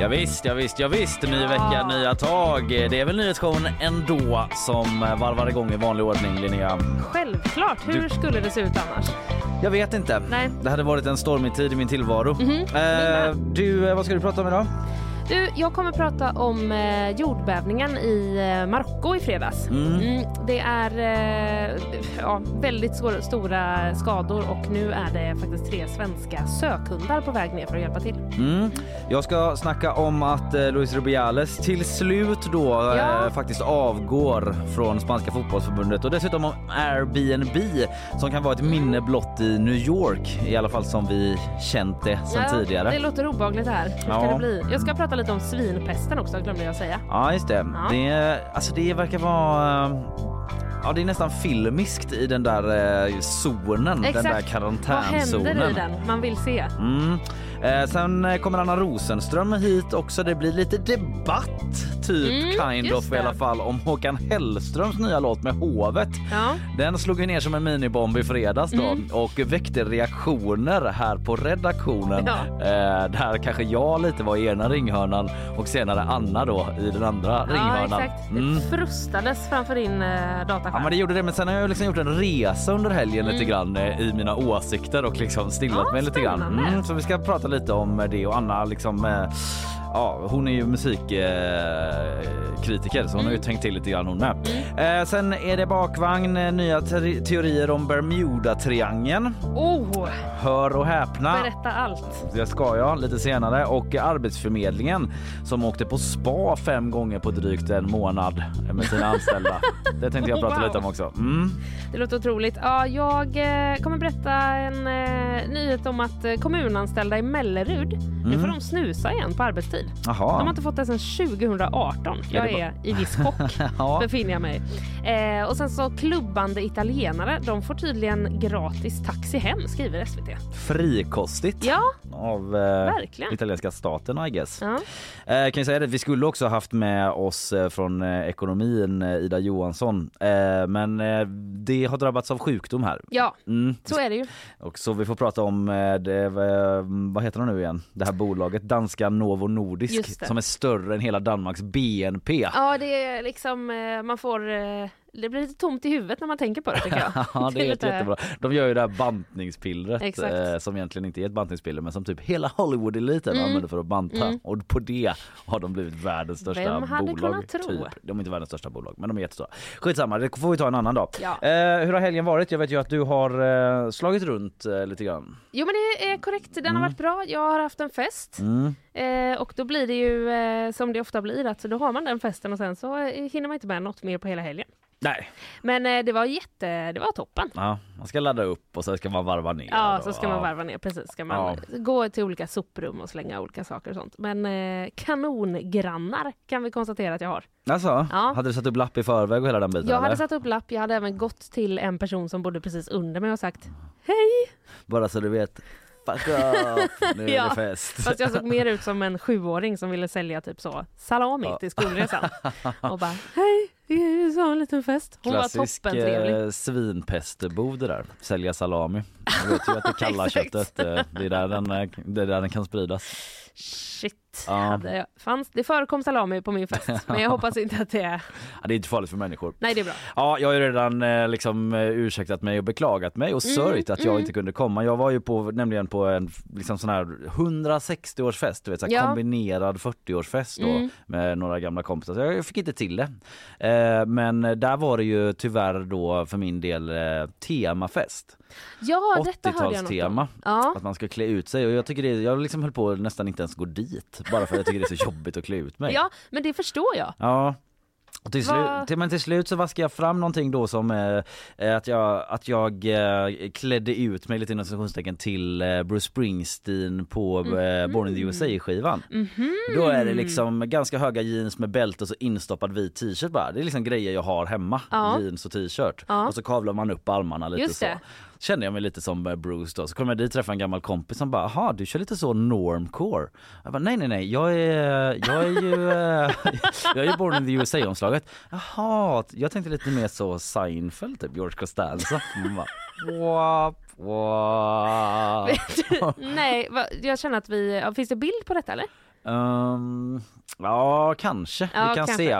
Ja, visst, ja, visst, ja, visst. Ny vecka, nya tag. Det är väl nyhetsshowen ändå som varvar igång i vanlig ordning, Linnea? Självklart. Hur skulle det se ut annars? Jag vet inte. Nej. Det hade varit en stormig tid i min tillvaro. Mhm. Eh, du, eh, vad ska du prata om idag? Du, jag kommer prata om eh, jordbävningen i eh, Marocko i fredags. Mm. det är eh, ja, väldigt stor, stora skador och nu är det faktiskt tre svenska sökhundar på väg ner för att hjälpa till. Mm. Jag ska snacka om att eh, Luis Rubiales till slut då Ja. eh, faktiskt avgår från spanska fotbollsförbundet och dessutom om Airbnb som kan vara ett minne blott i New York i alla fall som vi känt det sedan Ja, tidigare. Det låter obehagligt här. Hur ska Ja. det bli? Jag ska prata lite om svinpesten också glömde jag säga. Ja, just det. Det, alltså det verkar vara... eh, Ja, det är nästan filmiskt i den där eh, zonen, den där Exakt. Vad karantänzonen. händer i den? Man vill se. Mm. Eh, sen eh, kommer Anna Rosenström hit också. Det blir lite debatt, typ Mm, kind of i alla fall, om Håkan Hellströms nya låt med Hovet. Ja. Den slog ju ner som en minibomb i fredags då Mm. och väckte reaktioner här på redaktionen. Ja. Eh, där kanske jag lite var i ena ringhörnan och senare Anna då i den andra Ja, ringhörnan. exakt. Mm. Det frustades framför din eh, dataskärm. Ja men det gjorde det men sen har jag liksom gjort en resa under helgen Mm. lite grann eh, i mina åsikter och liksom stillat Ja, mig lite grann. Mm, så vi ska prata lite om det och Anna liksom eh, Ja, hon är ju musikkritiker eh, så hon har ju Mm. tänkt till lite grann hon med. Eh, sen är det bakvagn, eh, nya te- teorier om Bermuda-triangeln. Oh, Hör och häpna. berätta allt. Det ska jag lite senare. Och Arbetsförmedlingen som åkte på spa fem gånger på drygt en månad med sina anställda. Det tänkte jag prata Wow. lite om också. Mm. Det låter otroligt. Ja, jag eh, kommer berätta en eh, nyhet om att eh, kommunanställda i Mellerud, nu får de snusa igen på arbetstid. Mm. Jaha. De har inte fått det sedan 2018. Jag är i viss chock, Ja. befinner jag mig. Eh, och sen så klubbande italienare, de får tydligen gratis taxi hem, skriver SVT. Frikostigt Ja, av eh, italienska staten I guess. ja. Eh, kan jag säga det, vi skulle också haft med oss eh, från eh, ekonomin eh, Ida Johansson men det har drabbats av sjukdom här. ja Mm. så är det ju. Och så vi får prata om det, vad heter det nu igen? Det här bolaget, danska Novo Just Nordisk som är större än hela Danmarks BNP. Ja, det är liksom, eh, man får, eh, det blir lite tomt i huvudet när man tänker på det tycker jag. Ja det är lite- jättebra. De gör ju det här bantningspillret eh, som egentligen inte är ett bantningspiller men som typ hela Hollywood-eliten Mm. använder för att banta Mm. och på det har de blivit världens största bolag. Typ. De är inte världens största bolag men de är jättestora. Skitsamma, det får vi ta en annan dag. Ja. Eh, hur har helgen varit? Jag vet ju att du har eh, slagit runt eh, lite grann. Jo men det är korrekt, den har varit bra. Jag har haft en fest Mm. eh, och då blir det ju eh, som det ofta blir att då har man den festen och sen så eh, hinner man inte med något mer på hela helgen. Nej, Men eh, det var jätte, det var toppen. ja, man ska ladda upp och sen ska man varva ner. Ja, och- så ska man ja. varva ner precis. Ska man gå till olika soprum och slänga olika saker och sånt. Men eh, kanongrannar kan vi konstatera att jag har. Alltså, Ja. hade du satt upp lapp i förväg och hela den biten? Jag hade eller? satt upp lapp, jag hade även gått till en person som bodde precis under mig och sagt hej! Bara så du vet. Fuck off, nu är Ja, det fest. Fast jag såg mer ut som en sjuåring som ville sälja typ så salami Ja. till skolresan. Och bara hej, så en liten fest. Hon var Klassisk toppen trevlig. eh, svinpestbo det där. Sälja salami. Jag vet ju att det kalla köttet, eh, det är, där den, eh, det är där den kan spridas. Shit, Ja. hade, fanns, det förekom salami på min fest. Men jag hoppas inte att det är... Ja, det är inte farligt för människor. Nej det är bra. Ja, jag har ju redan eh, liksom eh, ursäktat mig och beklagat mig och Mm, sörjt att jag mm. inte kunde komma. Jag var ju på, nämligen på en liksom sån här 160-årsfest, du vet, så här Ja. kombinerad 40-årsfest då Mm. med några gamla kompisar. Så jag fick inte till det. Eh, men där var det ju tyvärr då för min del eh, temafest. Ja, detta hörde jag. 80-talstema. Ja. Att man ska klä ut sig och jag tycker det, jag liksom höll på att nästan inte ens gå dit bara för att jag tycker det är så jobbigt att klä ut mig. ja, men det förstår jag. Ja. Och till, slut, till, men till slut så vaskade jag fram någonting då som eh, eh, att jag, att jag eh, klädde ut mig lite inom till eh, Bruce Springsteen på eh, Born in the USA skivan. Mhm. Då är det liksom ganska höga jeans med bälte och så instoppad vit t-shirt bara. Det är liksom grejer jag har hemma. Ja. Jeans och t-shirt. Ja. Och så kavlar man upp armarna lite Just så. det. Kände jag mig lite som eh, Bruce då. Så kom jag dit och träffade en gammal kompis som bara, jaha du kör lite så normcore. Jag bara, nej nej nej, jag är, jag är ju, eh, jag är ju Born in the USA omslaget. Jaha, jag tänkte lite mer så Seinfeld typ, George Costanza. Man bara, wap, wap. Nej, va, jag känner att vi... Finns det bild på detta eller? Um, ja, kanske. Ja, vi kan kanske. se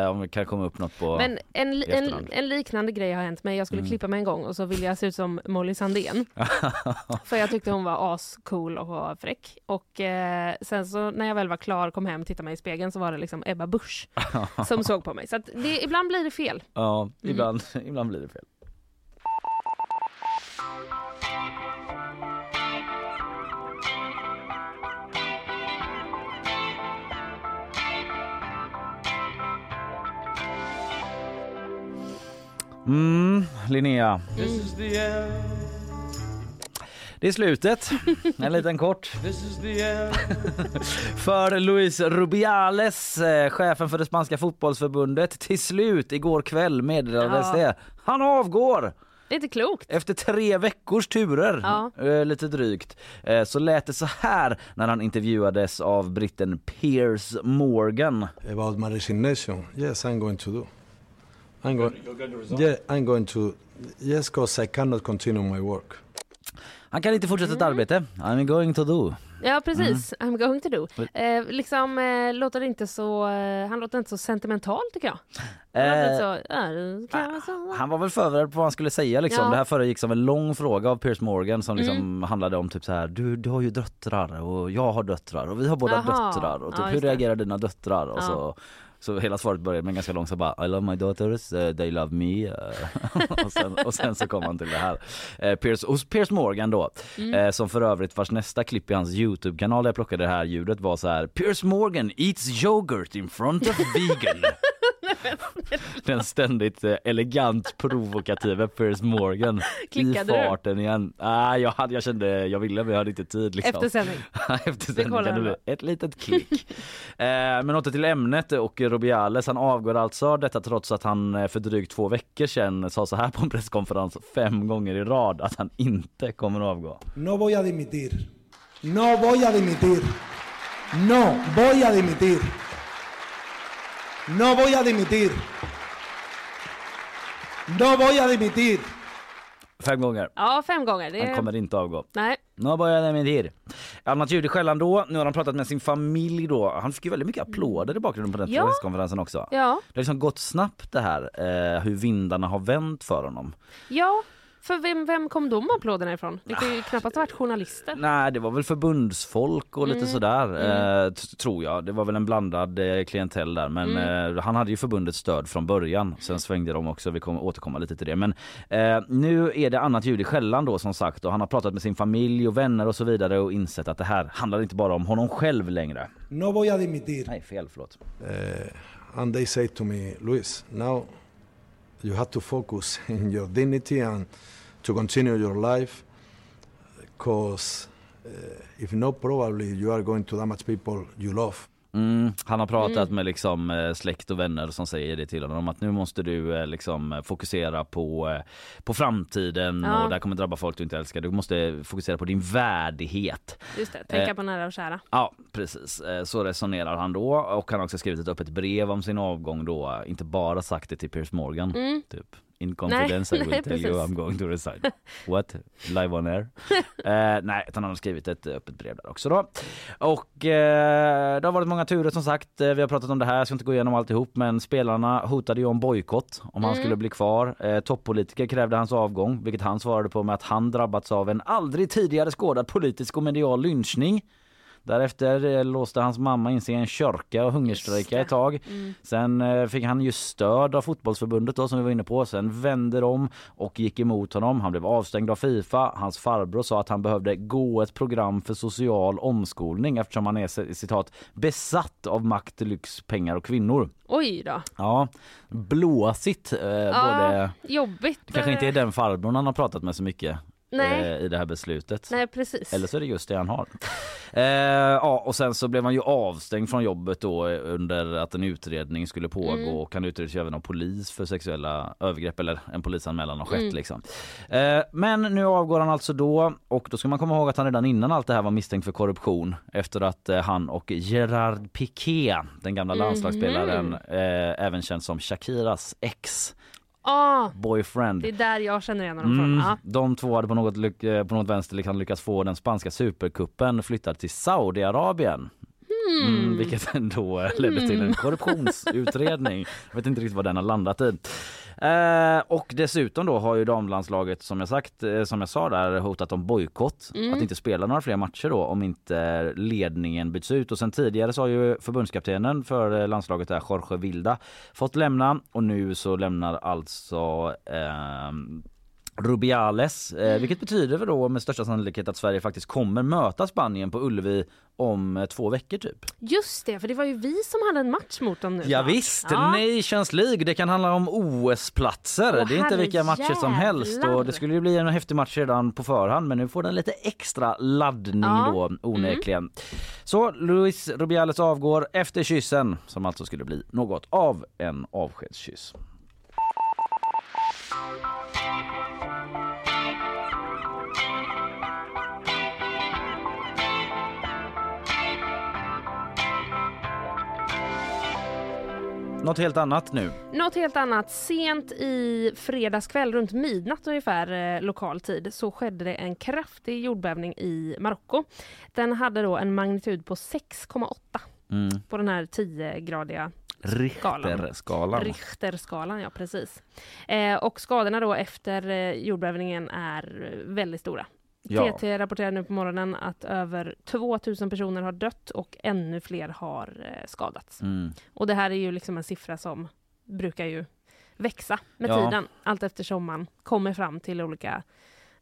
eh, om det kan komma upp något på... Men en, en, en liknande grej har hänt mig. Jag skulle klippa mig en gång och så ville jag se ut som Molly Sandén. För jag tyckte hon var ascool och fräck. Och eh, sen så när jag väl var klar, kom hem, tittade mig i spegeln så var det liksom Ebba Busch som såg på mig. Så att det, ibland blir det fel. Ja, Mm. ibland, ibland blir det fel. Mm, Linnea. Det är slutet. En liten kort. för Luis Rubiales, eh, chefen för det spanska fotbollsförbundet, till slut igår kväll meddelades Ja. det. Han avgår! Det är inte klokt. Efter tre veckors turer, Ja. eh, lite drygt, eh, så lät det så här när han intervjuades av britten Piers Morgan. About my resignation, yes, I'm going to do. I'm going. Yeah, I'm going to. Yes, because I cannot continue my work. Han kan inte fortsätta Mm. ett arbete. I'm going to do. Ja precis, I'm going to do. Eh, liksom eh, låter inte så, eh, han låter inte så sentimental tycker jag. Han låter Eh, så, det kan vara så. Han var väl förberedd på vad han skulle säga liksom. Ja. Mm. Det här föregick som en lång fråga av Piers Morgan som liksom handlade om typ så här. Du, du har ju döttrar och jag har döttrar och vi har båda Jaha. döttrar och typ Ja, hur just det. reagerar dina döttrar? Och Ja. så, så hela svaret började med ganska långt så bara I love my daughters, eh, they love me. eh. och, sen, och sen så kom han till det här. Eh, Piers, hos Piers Morgan då, Mm. eh, som för övrigt vars nästa klipp i hans Youtube-kanal där jag plockade det här ljudet var så här Piers Morgan eats yoghurt in front of vegan. Den ständigt eh, elegant provokativa Piers Morgan Klickade i du? farten igen. Ah, jag, hade, jag kände jag ville men jag hade inte tid liksom. Efter sändning. Efter kollar kan bli ett litet klick. eh, men åter till ämnet och Rubiales han avgår alltså detta trots att han eh, för drygt två veckor sedan sa så här på en presskonferens fem gånger i rad att han inte kommer att avgå. No voy a dimitir. No voy a dimitir. No voy a dimitir. No voy a dimitir. No voy a dimitir. Fem gånger. Ja, fem gånger. Det... Han kommer inte avgå. Nej. Nu börjar det med tid. Annat ljud i skällan då. Nu har han pratat med sin familj då. Han fick ju väldigt mycket applåder i bakgrunden på den Ja. presskonferensen också. Ja. Det har liksom gått snabbt det här, eh, hur vindarna har vänt för honom. Ja, för vem, vem kom de applåderna ifrån? Det kan ju knappast ha varit journalister. Nej, det var väl förbundsfolk och Mm. lite sådär, eh, t- tror jag. Det var väl en blandad eh, klientell där, men Mm. eh, han hade ju förbundets stöd från början. Sen svängde de också, vi kommer återkomma lite till det. Men eh, nu är det annat ljud i skällan då som sagt och han har pratat med sin familj och vänner och så vidare och insett att det här handlar inte bara om honom själv längre. No voy a dimitir. Nej, fel, förlåt. And they say to me, Luis, now you have to focus in your dignity and to continue your life, because uh, if not, probably you are going to damage people you love. Mm, han har pratat med liksom eh, släkt och vänner som säger det till honom att nu måste du eh, liksom eh, fokusera på, eh, på framtiden Ja. och det här kommer drabba folk du inte älskar. Du måste fokusera på din värdighet. Just det, tänka Eh. på nära och kära. Ja, precis. Eh, Så resonerar han då och han har också skrivit ett öppet brev om sin avgång då. Inte bara sagt det till Piers Morgan. Typ. In confidence Nej, I will nej, tell you precis. I'm going to resign. What? Live on air? eh, nej, utan han har skrivit ett eh, öppet brev där också då. Och eh, det har varit många turer som sagt. Eh, vi har pratat om det här, jag ska inte gå igenom alltihop men spelarna hotade ju om bojkott om han skulle bli kvar. Eh, toppolitiker krävde hans avgång vilket han svarade på med att han drabbats av en aldrig tidigare skådad politisk och medial lynchning. Därefter eh, låste hans mamma in sig i en kyrka och hungerstrejkade ett tag. Mm. Sen eh, fick han ju stöd av fotbollsförbundet då som vi var inne på. Sen vände de och gick emot honom. Han blev avstängd av Fifa. Hans farbror sa att han behövde gå ett program för social omskolning eftersom han är citat besatt av makt, lyx, pengar och kvinnor. Oj då. Ja, blåsigt. Eh, Ja, både... Jobbigt. Det kanske inte är den farbrorn han har pratat med så mycket. Eh, i det här beslutet. Nej, precis. Eller så är det just det han har. Eh, ja, och sen så blev han ju avstängd från jobbet då eh, under att en utredning skulle pågå Mm. och han utreds även av polis för sexuella övergrepp eller en polisanmälan har skett Mm. liksom. Eh, men nu avgår han alltså då och då ska man komma ihåg att han redan innan allt det här var misstänkt för korruption efter att eh, han och Gerard Piqué, den gamla Mhm. landslagsspelaren, eh, även känd som Shakiras ex Ah, boyfriend det är där jag känner igen honom Mm, från. Ja. de två hade på något, eh, på något vänster liksom lyckats få den spanska superkuppen flyttad till Saudiarabien. Mm, vilket ändå eh, ledde till en korruptionsutredning. Jag vet inte riktigt vad den har landat i. Eh, och dessutom då har ju damlandslaget som jag sagt, eh, som jag sa där hotat om bojkott. Mm. Att inte spela några fler matcher då om inte ledningen byts ut. Och sen tidigare så har ju förbundskaptenen för eh, landslaget där, Jorge Vilda, fått lämna och nu så lämnar alltså ehm, Rubiales, eh, vilket betyder väl då med största sannolikhet att Sverige faktiskt kommer möta Spanien på Ullevi om eh, två veckor typ. Just det, för det var ju vi som hade en match mot dem nu. Ja, va? visst, Ja. Nations League, det kan handla om OS-platser. Det är inte vilka matcher som helst och det skulle ju bli en häftig match redan på förhand men nu får den lite extra laddning Ja. Mm. då onekligen. Så Luis Rubiales avgår efter kyssen som alltså skulle bli något av en avskedskyss. Något helt annat nu. Något helt annat. Sent i fredags kväll, runt midnatt ungefär eh, lokal tid, så skedde det en kraftig jordbävning i Marocko. Den hade då en magnitud på 6,8 Mm. på den här 10-gradiga Richterskalan. Richterskalan. Ja, precis. Eh, och skadorna då efter eh, jordbävningen är eh, väldigt stora. Ja. TT rapporterar nu på morgonen att över 2000 personer har dött och ännu fler har eh, skadats. Mm. Och det här är ju liksom en siffra som brukar ju växa med Ja. tiden allt eftersom man kommer fram till olika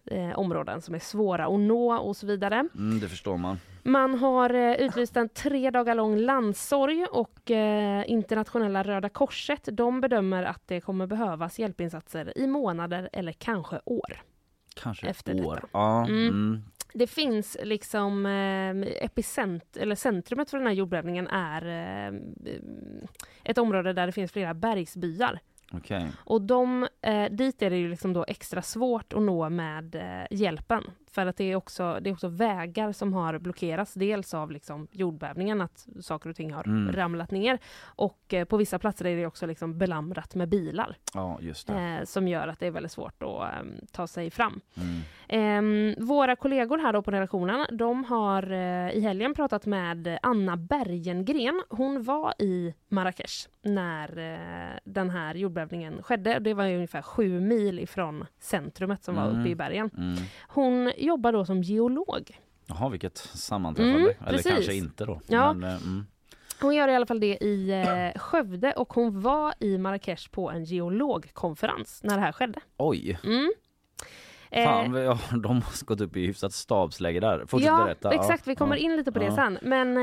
eh, områden som är svåra att nå och så vidare. Mm, det förstår man. Man har eh, utlyst en tre dagar lång landsorg och eh, internationella Röda Korset de bedömer att det kommer behövas hjälpinsatser i månader eller kanske år. Kanske Efter ett detta. år. Ja, Mm. mm. Det finns liksom eh, epicent eller centrumet för den här jordbävningen är eh, ett område där det finns flera bergsbyar. Okej. Och de, eh, dit är det ju liksom då extra svårt att nå med eh, hjälpen. För att det är, också, det är också vägar som har blockerats. Dels av liksom jordbävningen, att saker och ting har Mm. ramlat ner. Och eh, på vissa platser är det också liksom belamrat med bilar. Ja. Eh, som gör att det är väldigt svårt att eh, ta sig fram. Mm. Ehm, våra kollegor här på redaktionen, de har eh, i helgen pratat med Anna Bergengren. Hon var i Marrakesh när eh, den här jordbävningen skedde. Det var ungefär sju mil ifrån centrumet som var Mm. uppe i bergen. Mm. Hon jobbar då som geolog. Jaha, vilket sammanträffande. Mm, Eller precis. kanske inte då. Ja. Men, eh, mm. Hon gör i alla fall det i eh, Skövde och hon var i Marrakesh på en geologkonferens när det här skedde. Oj, Mm. Eh, fan ja, de har gått upp i hyfsat stabsläge där. Fortsätt ja, berätta. exakt. Vi kommer ja. in lite på det Ja. sen. Men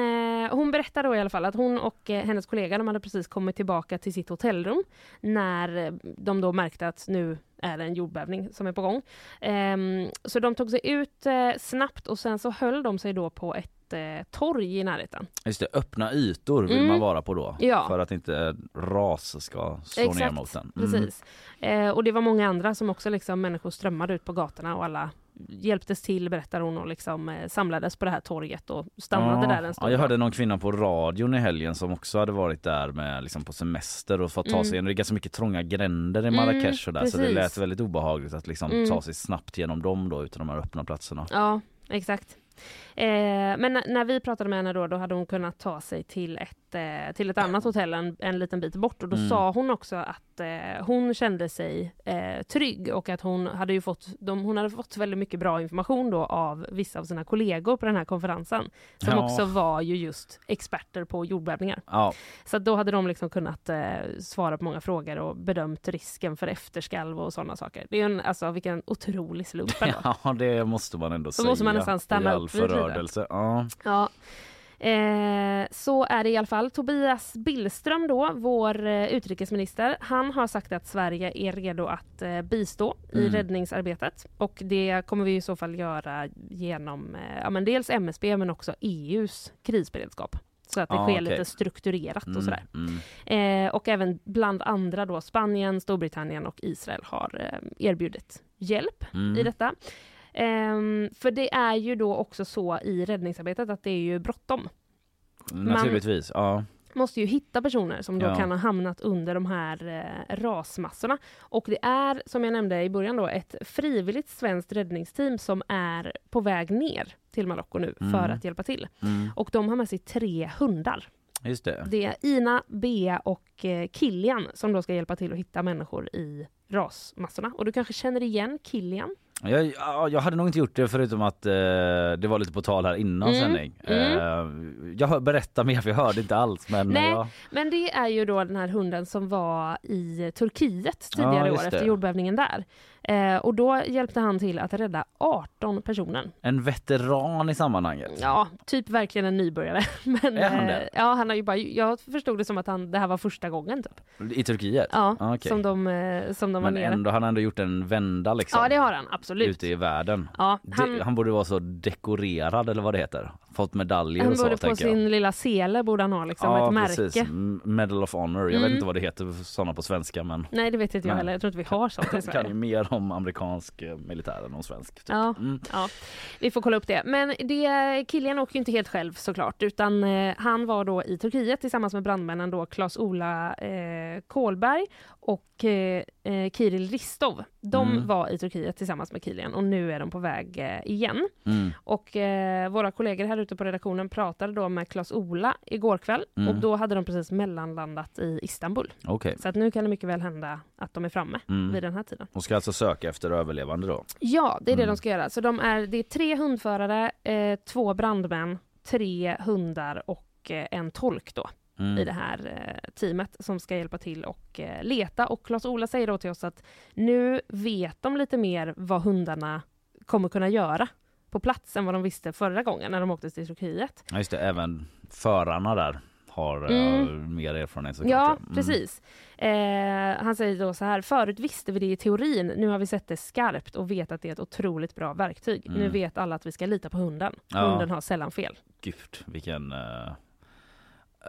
eh, hon berättar då i alla fall att hon och eh, hennes kollega de hade precis kommit tillbaka till sitt hotellrum när eh, de då märkte att nu är det en jordbävning som är på gång. Ehm, så de tog sig ut eh, snabbt och sen så höll de sig då på ett eh, torg i närheten. Just det, öppna ytor vill Mm. man vara på då. Ja. För att inte ras ska slå ner Exakt, mot den. Mm. Precis. Eh, och det var många andra som också liksom människor strömmade ut på gatorna och alla hjälptes till berättar hon och liksom eh, samlades på det här torget och stannade där en Ja, stund. jag hörde någon kvinna på radion i helgen som också hade varit där med, liksom, på semester och fått ta sig Mm. Det är ganska mycket trånga gränder i Mm, Marrakesh och där, så det precis. lät väldigt obehagligt att liksom Mm. ta sig snabbt genom dem då utan de här öppna platserna. Ja, exakt. Eh, men när, när vi pratade med henne då, då hade hon kunnat ta sig till ett eh, till ett annat hotell en, en liten bit bort och då Mm. sa hon också att eh, hon kände sig eh, trygg och att hon hade ju fått, de, hon hade fått väldigt mycket bra information då av vissa av sina kollegor på den här konferensen. Som Ja. också var ju just experter på jordbävningar. Ja, Så att då hade de liksom kunnat eh, svara på många frågor och bedömt risken för efterskalv och sådana saker. Det är en, alltså vilken otrolig slump ändå. ja, det måste man ändå Så säga. måste man nästan stanna upp vid förödelse. Ja. Ja. Eh, så är det i alla fall. Tobias Billström då, vår eh, utrikesminister, han har sagt att Sverige är redo att eh, bistå i Mm. räddningsarbetet. Och det kommer vi i så fall göra genom ja, men dels MSB men också EUs krisberedskap. Så att det Ah, sker okej. lite strukturerat och sådär. Mm, mm. Och även bland andra då Spanien, Storbritannien och Israel har erbjudit hjälp Mm. i detta. Ehm, för det är ju då också så i räddningsarbetet att det är ju bråttom. Naturligtvis, ja. Måste ju hitta personer som då Ja. kan ha hamnat under de här eh, rasmassorna. Och det är, som jag nämnde i början då, ett frivilligt svenskt räddningsteam som är på väg ner till Marocko nu för Mm. att hjälpa till. Mm. Och de har med sig tre hundar. Just det. Det är Ina, Bea och eh, Kilian som då ska hjälpa till att hitta människor i rasmassorna. Och du kanske känner igen Kilian? Jag, ja, jag hade nog inte gjort det förutom att eh, det var lite på tal här innan Mm, sändning. mm. Eh, jag hör, berätta mer för jag hörde inte alls men Nej. jag, Men det är ju då den här hunden som var i Turkiet tidigare Ja, år efter jordbävningen där. Eh, och då hjälpte han till att rädda 18 personer. en veteran i sammanhanget. Ja, typ verkligen en nybörjare. Men, Är han eh, det? ja, han har ju bara, jag förstod det som att han, det här var första gången typ. I Turkiet? Ja, Ah, okej. som de, eh, som de var Men nere. ändå, han har ändå gjort en vända liksom. Ja, det har han absolut. Ute i världen. Ja, Han... han, han borde vara så dekorerad eller vad det heter. Fått medaljer han och så borde på sin jag. lilla sele borde han ha liksom, ja, ett märke. precis. Medal of Honor. Jag Mm. vet inte vad det heter sådana på svenska men Nej, det vet inte jag heller. Jag tror inte vi har sånt i kan ju Sverige. mer om amerikansk eh, militär än om svensk. Typ. Ja. Mm. Ja, vi får kolla upp det. Men det, Kilian åker ju inte helt själv såklart, utan eh, han var då i Turkiet tillsammans med brandmännen då Claes-Ola eh, Kolberg och eh, eh, Kiril Ristov. De Mm. var i Turkiet tillsammans med Kilian och nu är de på väg eh, igen. Mm. Och eh, våra kollegor här ute på redaktionen pratade då med Claes-Ola igår kväll Mm. och då hade de precis mellanlandat i Istanbul. Okej. Så att nu kan det mycket väl hända att de är framme Mm. vid den här tiden. Och ska alltså söka efter överlevande då? Ja, det är det Mm. de ska göra. Så de är, det är tre hundförare, eh, två brandmän, tre hundar och eh, en tolk då Mm. i det här eh, teamet som ska hjälpa till och eh, leta. Och Claes-Ola säger då till oss att nu vet de lite mer vad hundarna kommer kunna göra på plats än vad de visste förra gången när de åkte till Turkiet. Ja just det, även förarna där har eh, Mm. mer erfarenhet såklart. Ja, Mm. precis. Eh, han säger då så här, förut visste vi det i teorin, nu har vi sett det skarpt och vet att det är ett otroligt bra verktyg. Mm. Nu vet alla att vi ska lita på hunden. Ja. Hunden har sällan fel. Gud, vilken... eh,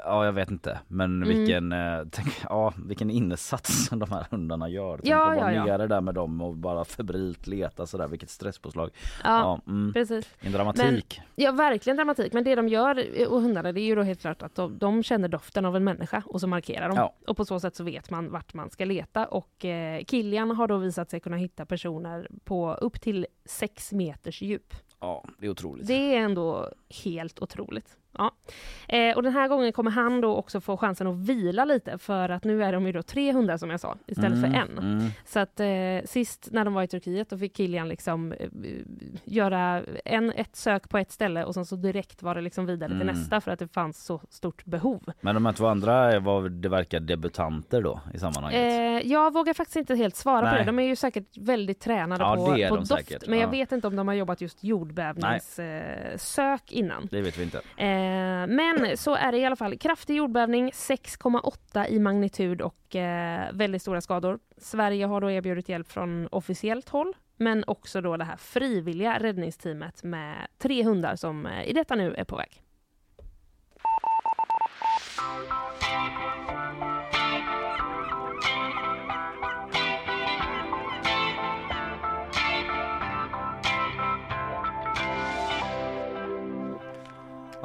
Ja, jag vet inte. Men Mm. vilken, eh, tänk, ja, vilken insats de här hundarna gör. Tänk Ja, att vara ja, ja. nere där med dem och bara febrilt leta sådär. Vilket stresspåslag. Ja, Ja, mm. precis. En dramatik. Ja, verkligen dramatik. Men det de gör, eh, och hundarna, det är ju då helt klart att de, de känner doften av en människa och så markerar de. Ja. Och på så sätt så vet man vart man ska leta. Och eh, Kilian har då visat sig kunna hitta personer på upp till sex meters djup. Ja, det är otroligt. Det är ändå helt otroligt. Ja. Eh, och den här gången kommer han då också få chansen att vila lite för att nu är de ju då tre hundar som jag sa istället Mm, för en. Mm. Så att eh, sist när de var i Turkiet då fick Kilian liksom eh, göra en, ett sök på ett ställe och sen så direkt var det liksom vidare till Mm. nästa för att det fanns så stort behov. Men de här två andra var det verkar debutanter då i sammanhanget. Eh, jag vågar faktiskt inte helt svara på Nej. det. De är ju säkert väldigt tränade Ja, på, det är på de doft. säkert. Men jag Ja. vet inte om de har jobbat just jordbävningssök eh, innan. Det vet vi inte. Eh, men så är det i alla fall. Kraftig jordbävning, 6,8 i magnitud och eh, väldigt stora skador. Sverige har då erbjudit hjälp från officiellt håll, men också då det här frivilliga räddningsteamet med tre hundar som eh, i detta nu är på väg.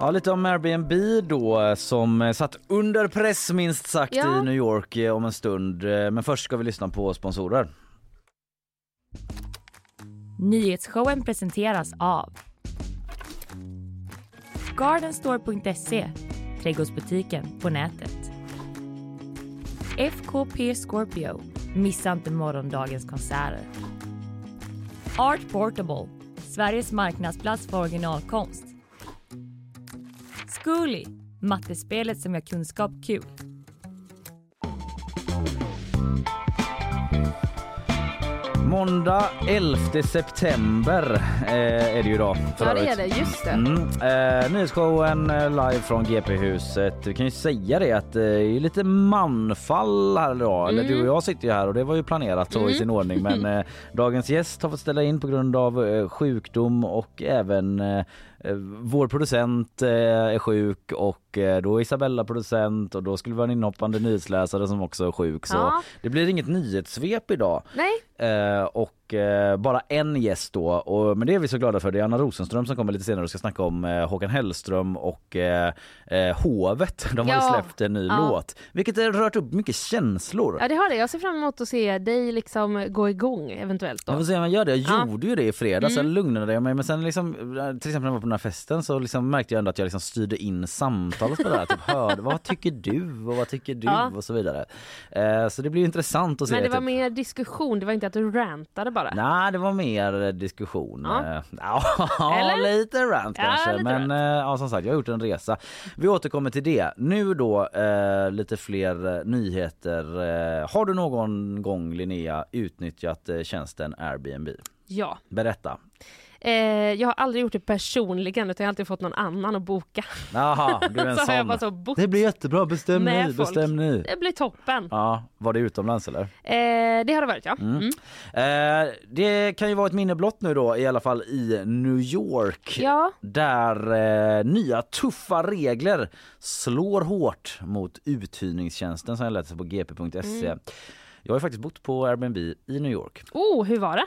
Ja, lite om Airbnb då som eh, satt under press minst sagt Ja. i New York eh, om en stund. Eh, Men först ska vi lyssna på sponsorer. Nyhetsshowen presenteras av Gardenstore.se trädgårdsbutiken på nätet. FKP Scorpio. Missa inte morgondagens konserter. Art Portable. Sveriges marknadsplats för originalkonst. Zcooly. Mattespelet som gör kunskap kul. Måndag 11 september eh, är det ju idag. För Ja det övrigt. är det, just det. Mm. Eh, nyhetsshowen eh, live från GP-huset. Vi kan ju säga det att eh, det är lite manfall här idag. Eller Mm. du och jag sitter ju här och det var ju planerat så i sin ordning. Men eh, dagens gäst har fått ställa in på grund av eh, sjukdom och även eh, Eh, vår producent eh, är sjuk och eh, då är Isabella producent och då skulle vi ha en inhoppande nyhetsläsare som också är sjuk. Så Ja. det blir inget nyhetssvep idag. Nej, Eh, och eh, bara en gäst då. Och, men det är vi så glada för. Det är Anna Rosenström som kommer lite senare och ska snacka om eh, Håkan Hellström och eh, Hovet. De har Ja. släppt en ny Ja. låt. Vilket har rört upp mycket känslor. ja det har det. Jag ser fram emot att se dig liksom gå igång eventuellt Jag då. får se om jag gör det. Jag Ja. gjorde ju det i fredags, Mm. sen lugnade jag mig. Men sen liksom, till exempel när jag var på den här festen så liksom märkte jag ändå att jag liksom styrde in samtalet på det här. Typ hörde, vad tycker du och vad tycker du Ja. och så vidare. Eh, så det blir intressant att se. Men det var typ. mer diskussion, det var inte att du rantade bara. Nej, det var mer diskussion. Ja. Eh, Ja, lite rant Ja, kanske. lite men rant. eh, ja, som sagt, jag har gjort en resa. Vi återkommer till det. Nu då eh, lite fler eh, nyheter. Har du någon gång Linnea utnyttjat tjänsten Airbnb? Ja. Berätta. Eh, jag har aldrig gjort det personligen utan jag har alltid fått någon annan att boka. Jaha, du är en så har sån. så bott. Det blir jättebra, bestäm ni, bestäm ni. Det blir toppen. Ja, var det utomlands eller? Eh, det har det varit ja. Mm. Eh, det kan ju vara ett minne blott nu då, i alla fall i New York. Ja, där eh, nya tuffa regler slår hårt mot uthyrningstjänsten som jag läste på gp.se. Mm. Jag har faktiskt bott på Airbnb i New York, oh hur var det?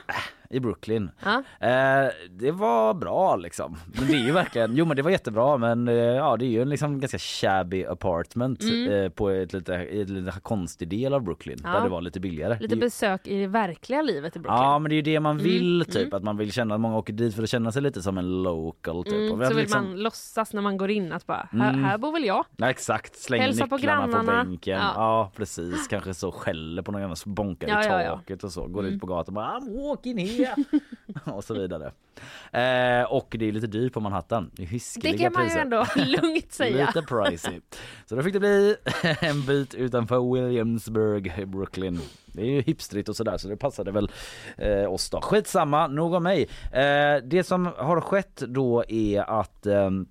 I Brooklyn. Ja. Eh, det var bra liksom. Men det är ju verkligen, jo men det var jättebra men eh, ja det är ju en liksom ganska shabby apartment eh, på ett lite, en lite konstig del av Brooklyn Mm. Ja. där det var lite billigare. Lite besök i det verkliga livet i Brooklyn. Ja men det är ju det man vill Mm, typ, att man vill känna att många åker dit för att känna sig lite som en local typ. Mm, så vill liksom- man låtsas när man går in att bara, här, Mm. här bor väl jag? Ja, exakt, slänger Hälsa på nycklarna på, grannarna. bänken. Ja. Ja. precis, kanske så skäller på någon annan, bonkar Ja, i taket och så. Går Mm. ut på gatan och bara I'm walking here. och så vidare. Eh, och det är lite dyrt på Manhattan. Det Det kan man ju priser. ändå lugnt säga. Lite pricey. Så då fick det bli en bit utanför Williamsburg i Brooklyn. Det är ju hipstrigt och sådär så det passade väl eh, oss då. Skitsamma, nog om mig. Eh, det som har skett då är att ehm,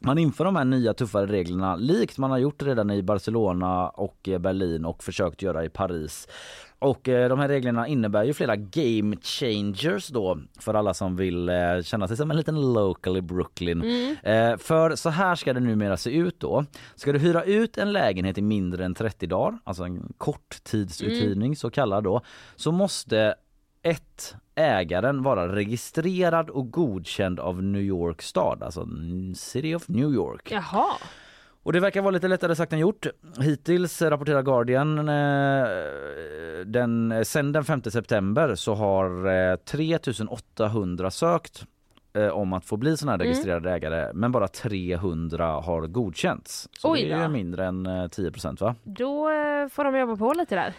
man inför de här nya tuffare reglerna likt man har gjort redan i Barcelona och eh, Berlin och försökt göra i Paris. Och eh, de här reglerna innebär ju flera game changers då för alla som vill eh, känna sig som en liten local i Brooklyn. Eh, för så här ska det numera se ut då. Ska du hyra ut en lägenhet i mindre än 30 dagar, alltså en korttidsuthyrning så kallad då, så måste ett Ägaren vara registrerad och godkänd av New York stad, alltså City of New York. Jaha. Och det verkar vara lite lättare sagt än gjort. Hittills rapporterar Guardian eh, den, sen den 5 september så har eh, 3800 sökt eh, om att få bli sådana här Mm. registrerade ägare men bara 300 har godkänts. Så Oj det är mindre än eh, 10 va? Då eh, får de jobba på lite där.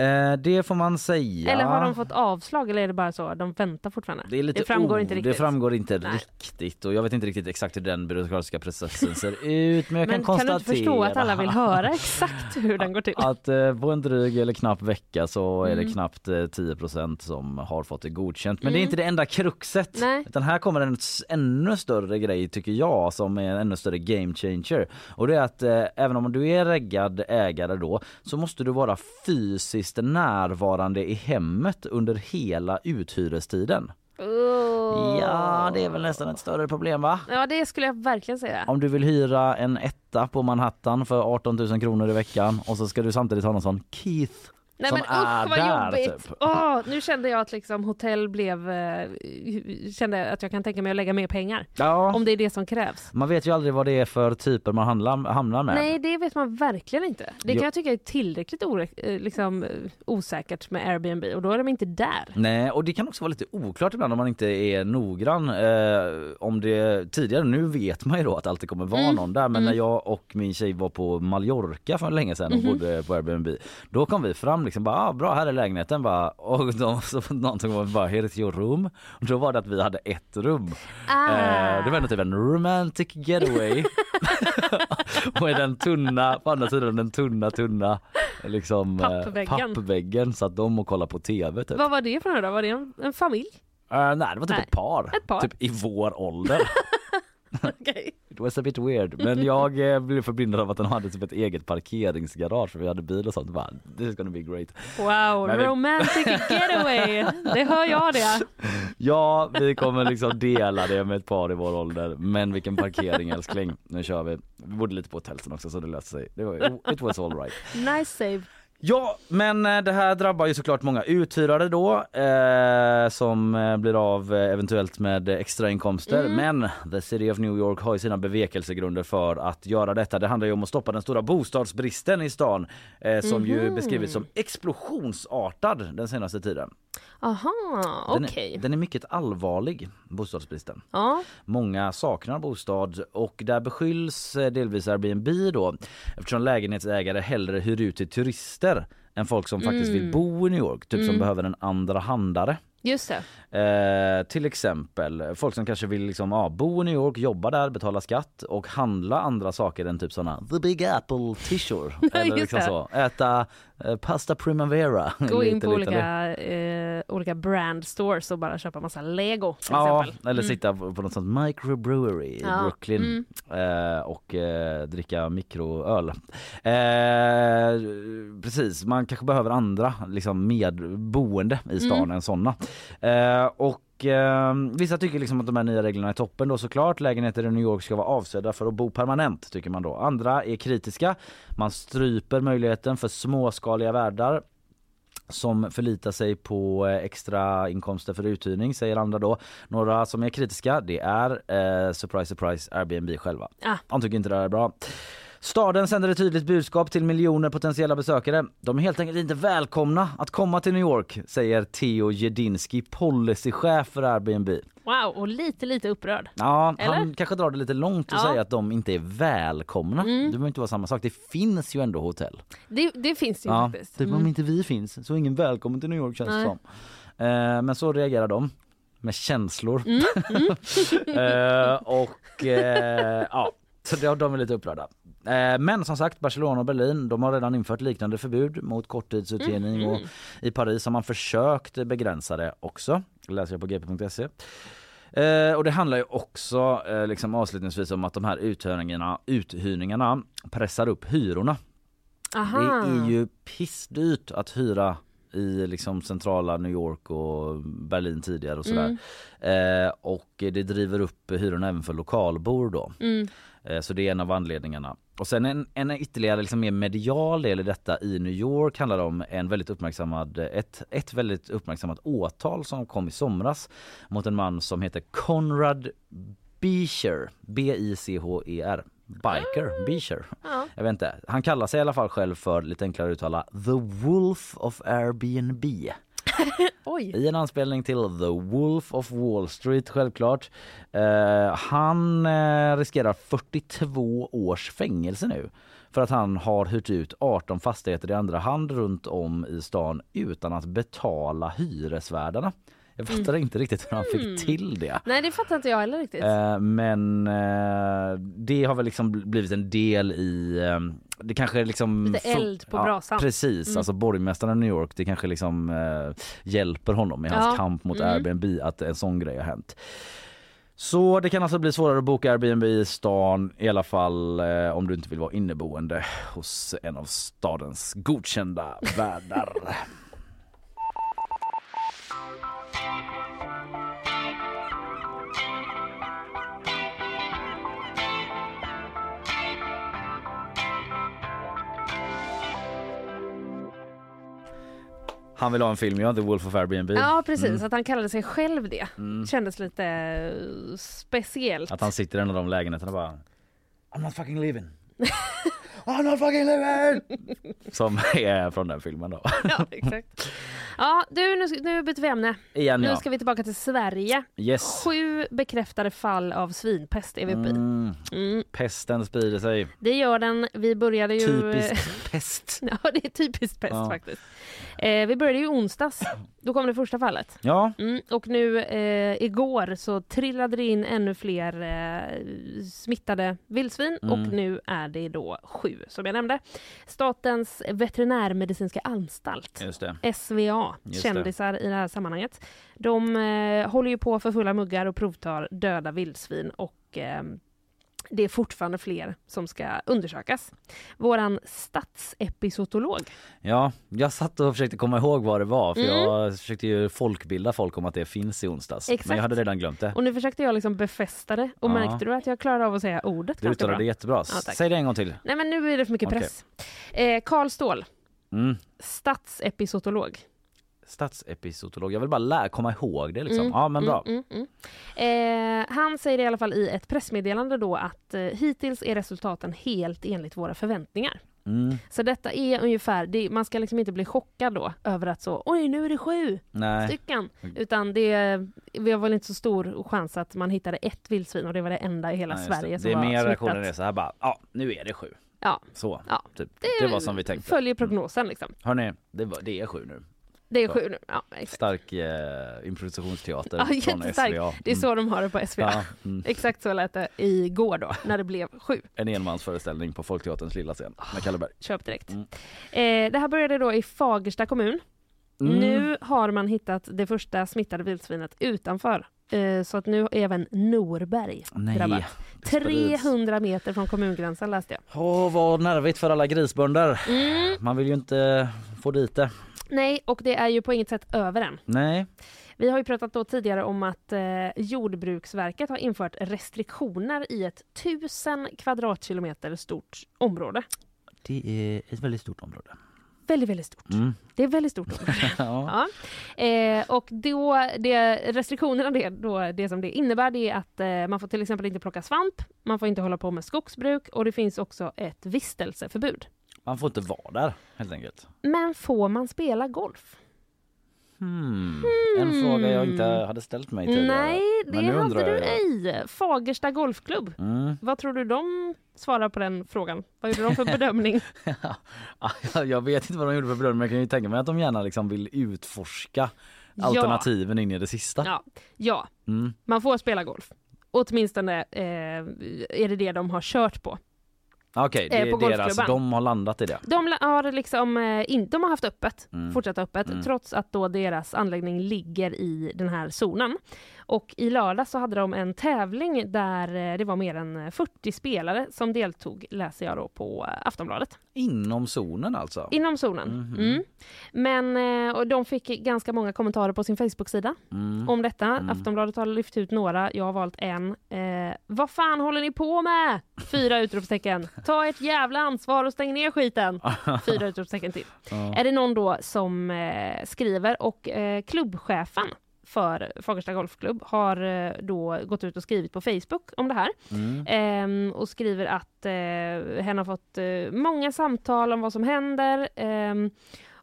Eh, det får man säga. Eller har de fått avslag eller är det bara så? De väntar fortfarande? Det, är lite framgår o- inte riktigt. Det framgår inte Nej. riktigt och jag vet inte riktigt exakt hur den byråkratiska processen ser ut men jag Men kan kan konstatera du inte förstå att alla vill höra exakt hur den går till? att eh, på en dryg eller knapp vecka så är det Mm. knappt eh, 10% som har fått det godkänt. Men det är Mm. inte det enda kruxet. Nej. Utan här kommer en ännu större grej tycker jag som är en ännu större game changer. Och det är att eh, även om du är reggad ägare då så måste du vara fysiskt närvarande i hemmet under hela uthyrestiden. Oh. Ja, det är väl nästan ett större problem va? Ja, det skulle jag verkligen säga. Om du vill hyra en etta på Manhattan för 18 000 kronor i veckan och så ska du samtidigt ha någon sån Keith Nej som men är usch vad där, jobbigt! typ. Åh, nu kände jag att liksom hotell blev, eh, kände att jag kan tänka mig att lägga mer pengar. Ja, Om det är det som krävs. man vet ju aldrig vad det är för typer man handlar, hamnar med. Nej, det vet man verkligen inte. Det Jo. kan jag tycka är tillräckligt ore- eh, liksom, eh, osäkert med Airbnb och då är de inte där. Nej, och det kan också vara lite oklart ibland om man inte är noggrann. Eh, om det tidigare, nu vet man ju då att alltid kommer vara Mm, någon där, men mm. när jag och min tjej var på Mallorca för länge sedan och Mhm. bodde på Airbnb, då kom vi fram liksom bara, ah, bra här är lägenheten bara, och de, så någonting var bara, here is your room. Och då var det att vi hade ett rum. Ah. Eh, det var ändå typ en romantic getaway. och i den tunna, på andra sidan den tunna tunna liksom eh, Pappväggen. pappväggen satt de och kollade på tv typ. Vad var det för några då? Var det en, en familj? Eh, nej det var typ ett par. Ett par. Typ i vår ålder. Okej. It was a bit weird. Men jag eh, blev förblindad av att den hade typ ett eget parkeringsgarage för vi hade bil och sånt. Bara, This is gonna be great. Wow, Men vi- romantic getaway! Det hör jag det. Ja, vi kommer liksom dela det med ett par i vår ålder. Men vilken parkering älskling. Nu kör vi. Vi bodde lite på hotell sen också så det löste sig. Det var, it was all right. Nice save. Ja, men eh, det här drabbar ju såklart många uthyrare då eh, som eh, blir av eh, eventuellt med extrainkomster. Men The City of New York har ju sina bevekelsegrunder för att göra detta. Det handlar ju om att stoppa den stora bostadsbristen i stan eh, som ju beskrivits som explosionsartad den senaste tiden. Aha, Den, okej. är, den är mycket allvarlig, bostadsbristen. Ja, Många saknar bostad och där beskylls eh, delvis Airbnb då eftersom lägenhetsägare hellre hyr ut till turister än folk som faktiskt vill bo i New York, typ som behöver en andra handare. just det. Eh, till exempel folk som kanske vill liksom, ja, bo i New York, jobba där, betala skatt och handla andra saker än typ såna The Big Apple tissue eller liksom så. Äta pasta primavera. Gå in Lite, på lite, olika, eh, olika brand stores och bara köpa massa lego till Ja, exempel. eller sitta på något sånt microbrewery i Ja, Brooklyn eh, och eh, dricka mikroöl. Eh, precis, man kanske behöver andra liksom medboende i stan än såna. Eh, och eh, vissa tycker liksom att de här nya reglerna är toppen då såklart. Lägenheter i New York ska vara avsedda för att bo permanent tycker man då. Andra är kritiska. Man stryper möjligheten för småskaliga värdar som förlitar sig på eh, extra inkomster för uthyrning säger andra då. Några som är kritiska det är eh, surprise surprise Airbnb själva. Ah. De tycker inte det här är bra. Staden sänder ett tydligt budskap till miljoner potentiella besökare. De är helt enkelt inte välkomna att komma till New York, säger Theo Jedinski, policychef för Airbnb. Wow, och lite lite upprörd. Ja, Eller? han kanske drar det lite långt och Ja. säger att de inte är välkomna. Det behöver inte vara samma sak. Det finns ju ändå hotell. Det, det finns det ju Ja, faktiskt. typ Mm. om inte vi finns så är ingen välkommen till New York känns det som. Eh, men så reagerar de med känslor. Mm, eh, och eh, ja, så de är lite upprörda. Eh, men som sagt Barcelona och Berlin de har redan infört liknande förbud mot korttidsuthyrning och i Paris har man försökt begränsa det också. Det läser jag på gp.se. Eh, och det handlar ju också eh, liksom avslutningsvis om att de här uthyrningarna, uthyrningarna pressar upp hyrorna. Aha. Det är ju pissdyrt att hyra i liksom centrala New York och Berlin tidigare och sådär. Eh, och det driver upp hyrorna även för lokalbor då. Mm. Eh, så det är en av anledningarna. Och sen en, en ytterligare liksom mer medial del i detta i New York handlar om en väldigt uppmärksammad, ett, ett väldigt uppmärksammat åtal som kom i somras mot en man som heter Conrad Beecher, B-I-C-H-E-R. Biker, Beecher. Ja. Jag vet inte. Han kallar sig i alla fall själv för, lite enklare att uttala, The Wolf of Airbnb. Oj. I en anspelning till The Wolf of Wall Street självklart. Eh, han eh, riskerar 42 års fängelse nu för att han har hyrt ut 18 fastigheter i andra hand runt om i stan utan att betala hyresvärdarna. Jag fattar inte riktigt hur han fick till det. Nej, det fattar inte jag heller riktigt. Eh, men eh, det har väl liksom blivit en del i eh, det kanske liksom Lite eld på brasan. Precis, Mm. alltså borgmästaren i New York det kanske liksom eh, hjälper honom i hans Ja. kamp mot Mm. Airbnb att en sån grej har hänt. Så det kan alltså bli svårare att boka Airbnb i stan i alla fall eh, om du inte vill vara inneboende hos en av stadens godkända värdar. Han vill ha en film, ja, The Wolf of Airbnb. Ja precis, Mm. att han kallade sig själv det. Mm. Kändes lite eh, speciellt. Att han sitter i en av de lägenheterna och bara I'm not fucking leaving. I'm not fucking leaving! Som är från den filmen då. Ja, exakt. Ja, du, nu, nu byter vi ämne. Igen Nu ja. ska vi tillbaka till Sverige. Yes. Sju bekräftade fall av svinpest är vi uppe i. Mm. Mm, Pesten sprider sig. det gör den. Vi började ju... Typiskt pest. Ja, det är typiskt pest Ja. faktiskt. Eh, vi började ju onsdags. Då kom det första fallet. Ja, Mm, och nu eh, igår så trillade det in ännu fler eh, smittade vildsvin Mm. och nu är det då sju som jag nämnde. Statens veterinärmedicinska anstalt just det. Just det. kändisar i det här sammanhanget. De eh, håller ju på för fulla muggar och provtar döda vildsvin och eh, det är fortfarande fler som ska undersökas. Våran statsepizootolog, Ja, jag satt och försökte komma ihåg vad det var för Mm. jag försökte ju folkbilda folk om att det finns i onsdags. Exakt. Men jag hade redan glömt det. och nu försökte jag liksom befästa det och Ja. märkte du att jag klarade av att säga ordet Du ganska bra? det jättebra. Ja, tack. Säg det en gång till. Nej men nu är det för mycket press. Eh, Karl Ståhl, Mm. statsepizootolog. Statsepizootolog. Jag vill bara lära, komma ihåg det liksom. Mm, Ja men bra. Mm, mm, mm. Eh, han säger i alla fall i ett pressmeddelande då att eh, hittills är resultaten helt enligt våra förväntningar. Mm. Så detta är ungefär, det, man ska liksom inte bli chockad då över att så oj nu är det sju Nej. stycken. Utan det, vi har väl inte så stor chans att man hittade ett vildsvin och det var det enda i hela Nej, Sverige det. som det är var mer smittat. reaktionen är så här bara, ja nu är det sju. Ja, Så, Ja. typ. Det det, var som vi tänkte. följer prognosen liksom. Hörni, det, var, det är sju nu. Det är Så. sju. Ja, exakt. Stark eh, improvisationsteater Ja, från jättestark. SVA. Det är så de har det på SVA. Ja, mm. Exakt så lät det igår då, när det blev sju. En enmansföreställning på Folkteaterns lilla scen med Kalle Berg. Köp direkt. Mm. Eh, det här började då i Fagersta kommun. Mm. Nu har man hittat det första smittade vildsvinet utanför. Eh, så att nu är även Norberg Nej, drabbat. det sprids. 300 meter från kommungränsen läste jag. Åh vad nervigt för alla grisbönder. Mm. Man vill ju inte få dit det. Nej, och det är ju på inget sätt över än. Nej. Vi har ju pratat då tidigare om att eh, Jordbruksverket har infört restriktioner i ett tusen kvadratkilometer stort område. Det är ett väldigt stort område. Väldigt, väldigt stort. Mm. Det är väldigt stort område. ja. Ja. Eh, och då, det, restriktionerna det, då, det som det innebär det är att eh, man får till exempel inte plocka svamp, man får inte hålla på med skogsbruk och det finns också ett vistelseförbud. Man får inte vara där helt enkelt. Men får man spela golf? Hmm. En fråga jag inte hade ställt mig tidigare. Nej, det hade du ej. Fagersta Golfklubb. Mm. Vad tror du de svarar på den frågan? Vad gjorde de för bedömning? Ja, jag- vet inte vad de gjorde för bedömning men jag kan ju tänka mig att de gärna liksom vill utforska alternativen in i det sista. Ja, ja, Mm. man får spela golf. Åtminstone eh, är det det de har kört på. Okej, det Eh, på är deras, de har landat i det. De har liksom eh, in, de har haft öppet, Mm. fortsatt öppet, Mm. trots att då deras anläggning ligger i den här zonen. Och i lördag så hade de en tävling där eh, det var mer än 40 spelare som deltog, läser jag då på eh, Aftonbladet. Inom zonen alltså? Inom zonen. Mhm. Mm. Men eh, och de fick ganska många kommentarer på sin Facebook-sida Mm. om detta. Mm. Aftonbladet har lyft ut några, jag har valt en. Eh, vad fan håller ni på med? Fyra utropstecken. Ta ert jävla ansvar och stäng ner skiten. Fyra utropstecken till. Är det någon då som eh, skriver och eh, klubbchefen för Fagersta Golfklubb har eh, då gått ut och skrivit på Facebook om det här. Mm. Ehm, och skriver att eh, hen har fått eh, många samtal om vad som händer. ehm,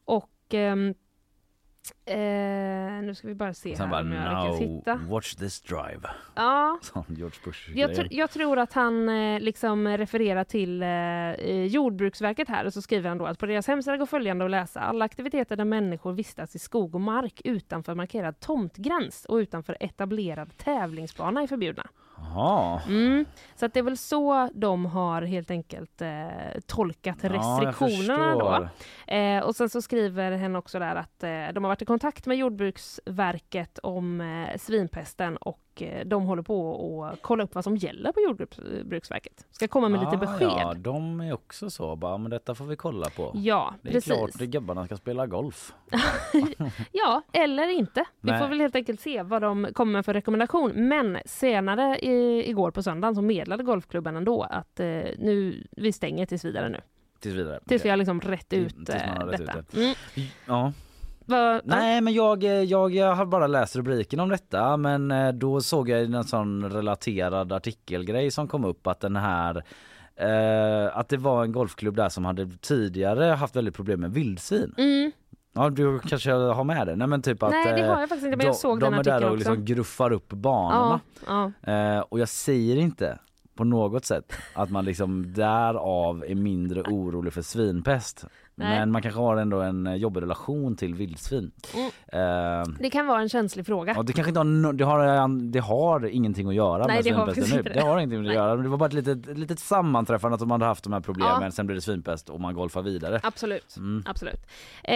och ehm, eh, nu ska vi bara se här bara om jag lyckas hitta. watch this drive. Ja, Som George Bush jag, tr- jag tror att han eh, liksom refererar till eh, Jordbruksverket här och så skriver han då att på deras hemsida går följande att läsa. Alla aktiviteter där människor vistas i skog och mark utanför markerad tomtgräns och utanför etablerad tävlingsbana är förbjudna. Jaha. Mm. Så att det är väl så de har helt enkelt eh, tolkat Ja, restriktionerna då. Eh, och sen så skriver hen också där att eh, de har varit i kontakt med Jordbruksverket om eh, svinpesten och eh, de håller på att kolla upp vad som gäller på Jordbruksverket. Ska komma med lite Ah, besked. Ja, de är också så. Bara, men detta får vi kolla på. Ja, det är precis. klart att gubbarna ska spela golf. Ja, eller inte. Vi Nej. får väl helt enkelt se vad de kommer med för rekommendation. Men senare i, igår på söndagen så meddelade golfklubben ändå att eh, nu, vi stänger tills vidare nu. Tills vidare. Tills vi har liksom rätt ut tills man har eh, rätt ut detta. det. Mm. Ja. Vad- Nej men jag, eh, jag, jag har bara läst rubriken om detta men eh, då såg jag en sån relaterad artikelgrej som kom upp att den här eh, att det var en golfklubb där som hade tidigare haft väldigt problem med vildsvin. Mm. Ja du kanske har med det? Nej men typ att Nej det eh, har jag faktiskt inte men jag de, såg de den är där och också. liksom gruffar upp banorna. ja, ja. Eh, och jag säger inte på något sätt att man liksom därav är mindre orolig för svinpest. Nej. Men man kanske har ändå en jobbig relation till vildsvin. Mm. Eh, Det kan vara en känslig fråga. Ja, det kanske inte har, no- det har, det har ingenting att göra Nej, med svinpesten nu. Det det. har ingenting att Nej. göra. Det var bara ett litet, ett litet sammanträffande att de hade haft de här problemen, Ja. sen blev det svinpest och man golfar vidare. Absolut. Mm. Absolut. Eh,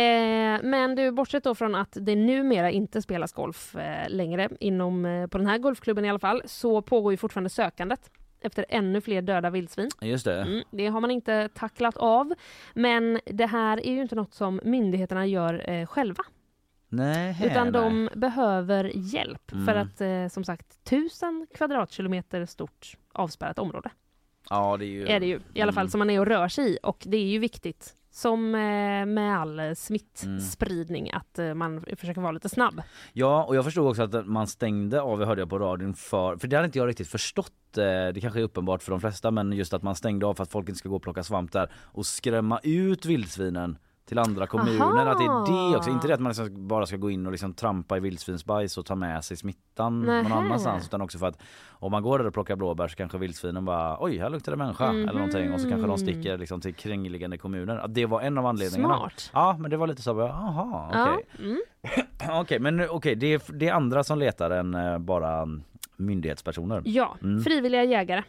men du, bortsett då från att det numera inte spelas golf eh, längre inom, eh, på den här golfklubben i alla fall, så pågår ju fortfarande sökandet efter ännu fler döda vildsvin. Just det. Mm, det har man inte tacklat av. Men det här är ju inte något som myndigheterna gör eh, själva. Nej, Utan nej. de behöver hjälp Mm. för att eh, som sagt tusen kvadratkilometer stort avspärrat område Ja det är ju... är det ju i alla fall Mm. som man är och rör sig i och det är ju viktigt som eh, med all eh, Mm. smittspridning att eh, man försöker vara lite snabb. Ja och jag förstod också att man stängde av, jag hörde jag på radion för, för det hade inte jag riktigt förstått, det kanske är uppenbart för de flesta men just att man stängde av för att folk inte ska gå och plocka svamp där och skrämma ut vildsvinen till andra kommuner. Aha. Att det är det också, inte det att man liksom bara ska gå in och liksom trampa i vildsvinsbajs och ta med sig smittan någon Nähä. annanstans utan också för att om man går där och plockar blåbär så kanske vildsvinen bara oj här luktar det människa Mhm. eller någonting och så kanske de sticker liksom till kringliggande kommuner. Att det var en av anledningarna. Smart. Ja men det var lite så, bara, jaha okej. Ja, mm. Okej, men okej, det, är, det är andra som letar än eh, bara mm, myndighetspersoner. ja, Mm. frivilliga jägare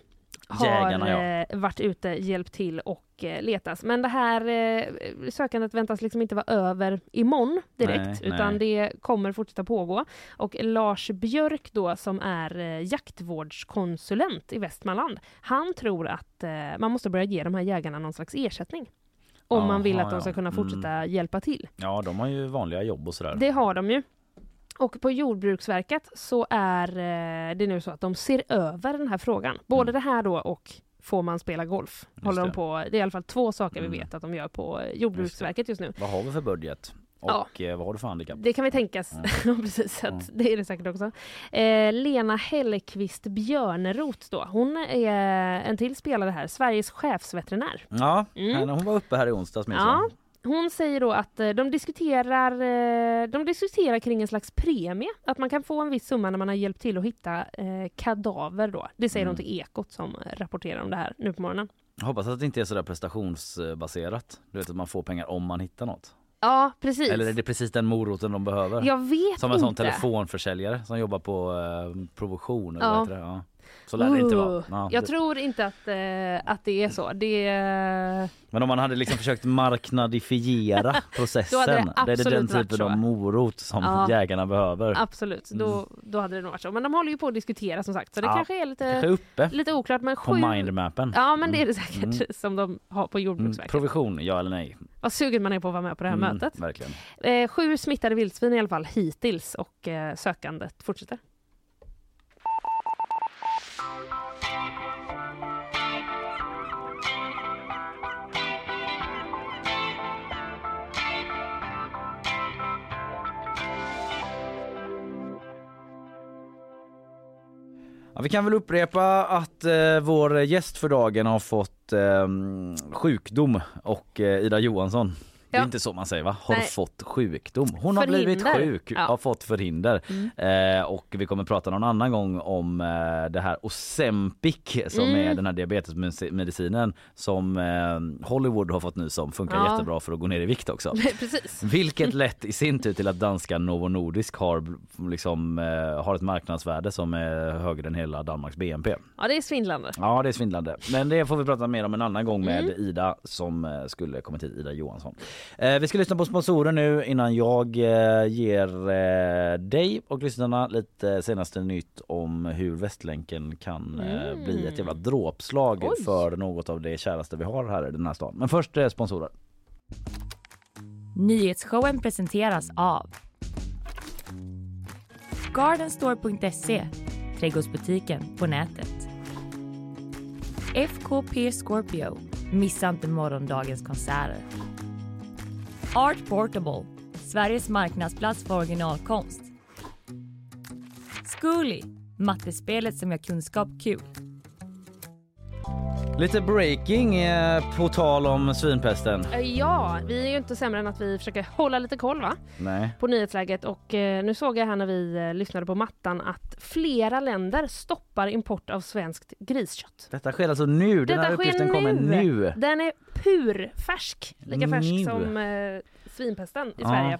har Jägarna, ja. eh, varit ute, hjälpt till och eh, letas. Men det här eh, sökandet väntas liksom inte vara över imorgon direkt Nej, utan nej. det kommer fortsätta pågå. Och Lars Björk då som är jaktvårdskonsulent i Västmanland, han tror att man måste börja ge de här jägarna någon slags ersättning. Om man vill att de ska ja. kunna Mm. fortsätta hjälpa till. Ja, de har ju vanliga jobb och sådär. Det har de ju. Och på Jordbruksverket så är eh, det nu så att de ser över den här frågan. Både Mm. det här då och får man spela golf? Just Håller de på. Det är i alla fall två saker Mm. vi vet att de gör på Jordbruksverket just nu. Vad har vi för budget? Ja. Och eh, vad har du för handikapp? Det kan vi tänkas. Mm. Precis, Mm. det är det säkert också. Eh, Lena Hellqvist Björneroth då. Hon är en till spelare här, Sveriges chefsveterinär. Ja, Mm. hon var uppe här i onsdags minns Ja, jag. Hon säger då att eh, de diskuterar, eh, de diskuterar kring en slags premie. Att man kan få en viss summa när man har hjälpt till att hitta eh, kadaver då. Det säger Mm. de till Ekot som rapporterar om det här nu på morgonen. Jag hoppas att det inte är sådär prestationsbaserat. Du vet att man får pengar om man hittar något. Ja, precis. Eller är det precis den moroten de behöver? Jag vet Som en inte. sån telefonförsäljare som jobbar på eh, provision eller Ja. vad heter det? Ja. Så lär det inte vara. Ja, jag det- tror inte att, eh, att det är så. Det, Men om man hade liksom försökt marknadifiera processen. Då hade det det är den typen av morot som Ja. jägarna behöver. absolut, då, då hade det nog varit så. Men de håller ju på att diskutera som sagt. Så det Mm. Ja, kanske är lite, Kanske uppe lite oklart. Men på sju... mindmappen. Ja, men det är det Mm. säkert Mm. som de har på Mm, Jordbruksverket. provision, ja eller nej? Vad sugen man är på att vara med på det här Mm, mötet. Verkligen. Eh, sju smittade vildsvin i alla fall hittills och eh, sökandet fortsätter. Ja, vi kan väl upprepa att eh, vår gäst för dagen har fått eh, sjukdom och eh, Ida Johansson. Det är Ja. inte så man säger va? Har Nej. fått sjukdom. Hon har blivit Förhinder. sjuk, Ja. har fått förhinder. Mm. Eh, och vi kommer prata någon annan gång om eh, det här Ozempic som Mm. är den här diabetesmedicinen som eh, Hollywood har fått nu som funkar Ja. jättebra för att gå ner i vikt också. Precis. Vilket lett i sin tur till att danska Novo Nordisk har, liksom, eh, har ett marknadsvärde som är högre än hela Danmarks BNP. Ja, det är svindlande. Ja det är svindlande. Men det får vi prata mer om en annan gång med Mm. Ida som eh, skulle kommit hit, Ida Johansson. Eh, vi ska lyssna på sponsorer nu innan jag eh, ger eh, dig och lyssnarna lite senaste nytt om hur Västlänken kan Mm. bli ett jävla dråpslag Oj. för något av det käraste vi har här i den här stan. Men först sponsorer. Nyhetsshowen presenteras av Gardenstore.se, trädgårdsbutiken på nätet. FKP Scorpio, missa inte morgondagens konserter. Art Portable, Sveriges marknadsplats för originalkonst. Zcooly, mattespelet som gör kunskap kul. Lite breaking eh, på tal om svinpesten. Eh, Ja, vi är ju inte sämre än att vi försöker hålla lite koll va? Nej. på nyhetsläget och eh, nu såg jag här när vi eh, lyssnade på mattan att flera länder stoppar import av svenskt griskött. Detta sker alltså nu. Den här uppgiften kommer nu. Den är purfärsk, lika färsk Nu. som eh, svinpesten i Ja. Sverige.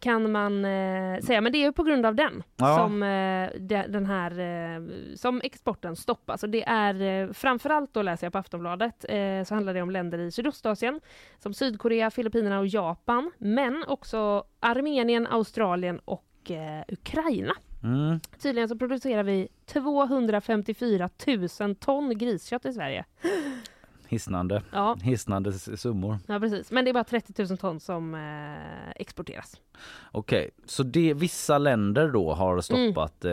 Kan man eh, säga, men det är ju på grund av den Ja. som eh, de, den här eh, som exporten stoppas. Och det är eh, framförallt då läser jag på Aftonbladet eh, så handlar det om länder i Sydostasien som Sydkorea, Filippinerna och Japan, men också Armenien, Australien och eh, Ukraina. Mm. Tydligen så producerar vi 254 000 ton griskött i Sverige. Hisnande. Ja, Hisnande summor. ja precis. Men det är bara 30 000 ton som eh, exporteras. Okej, så det, vissa länder då Mm. har stoppat eh,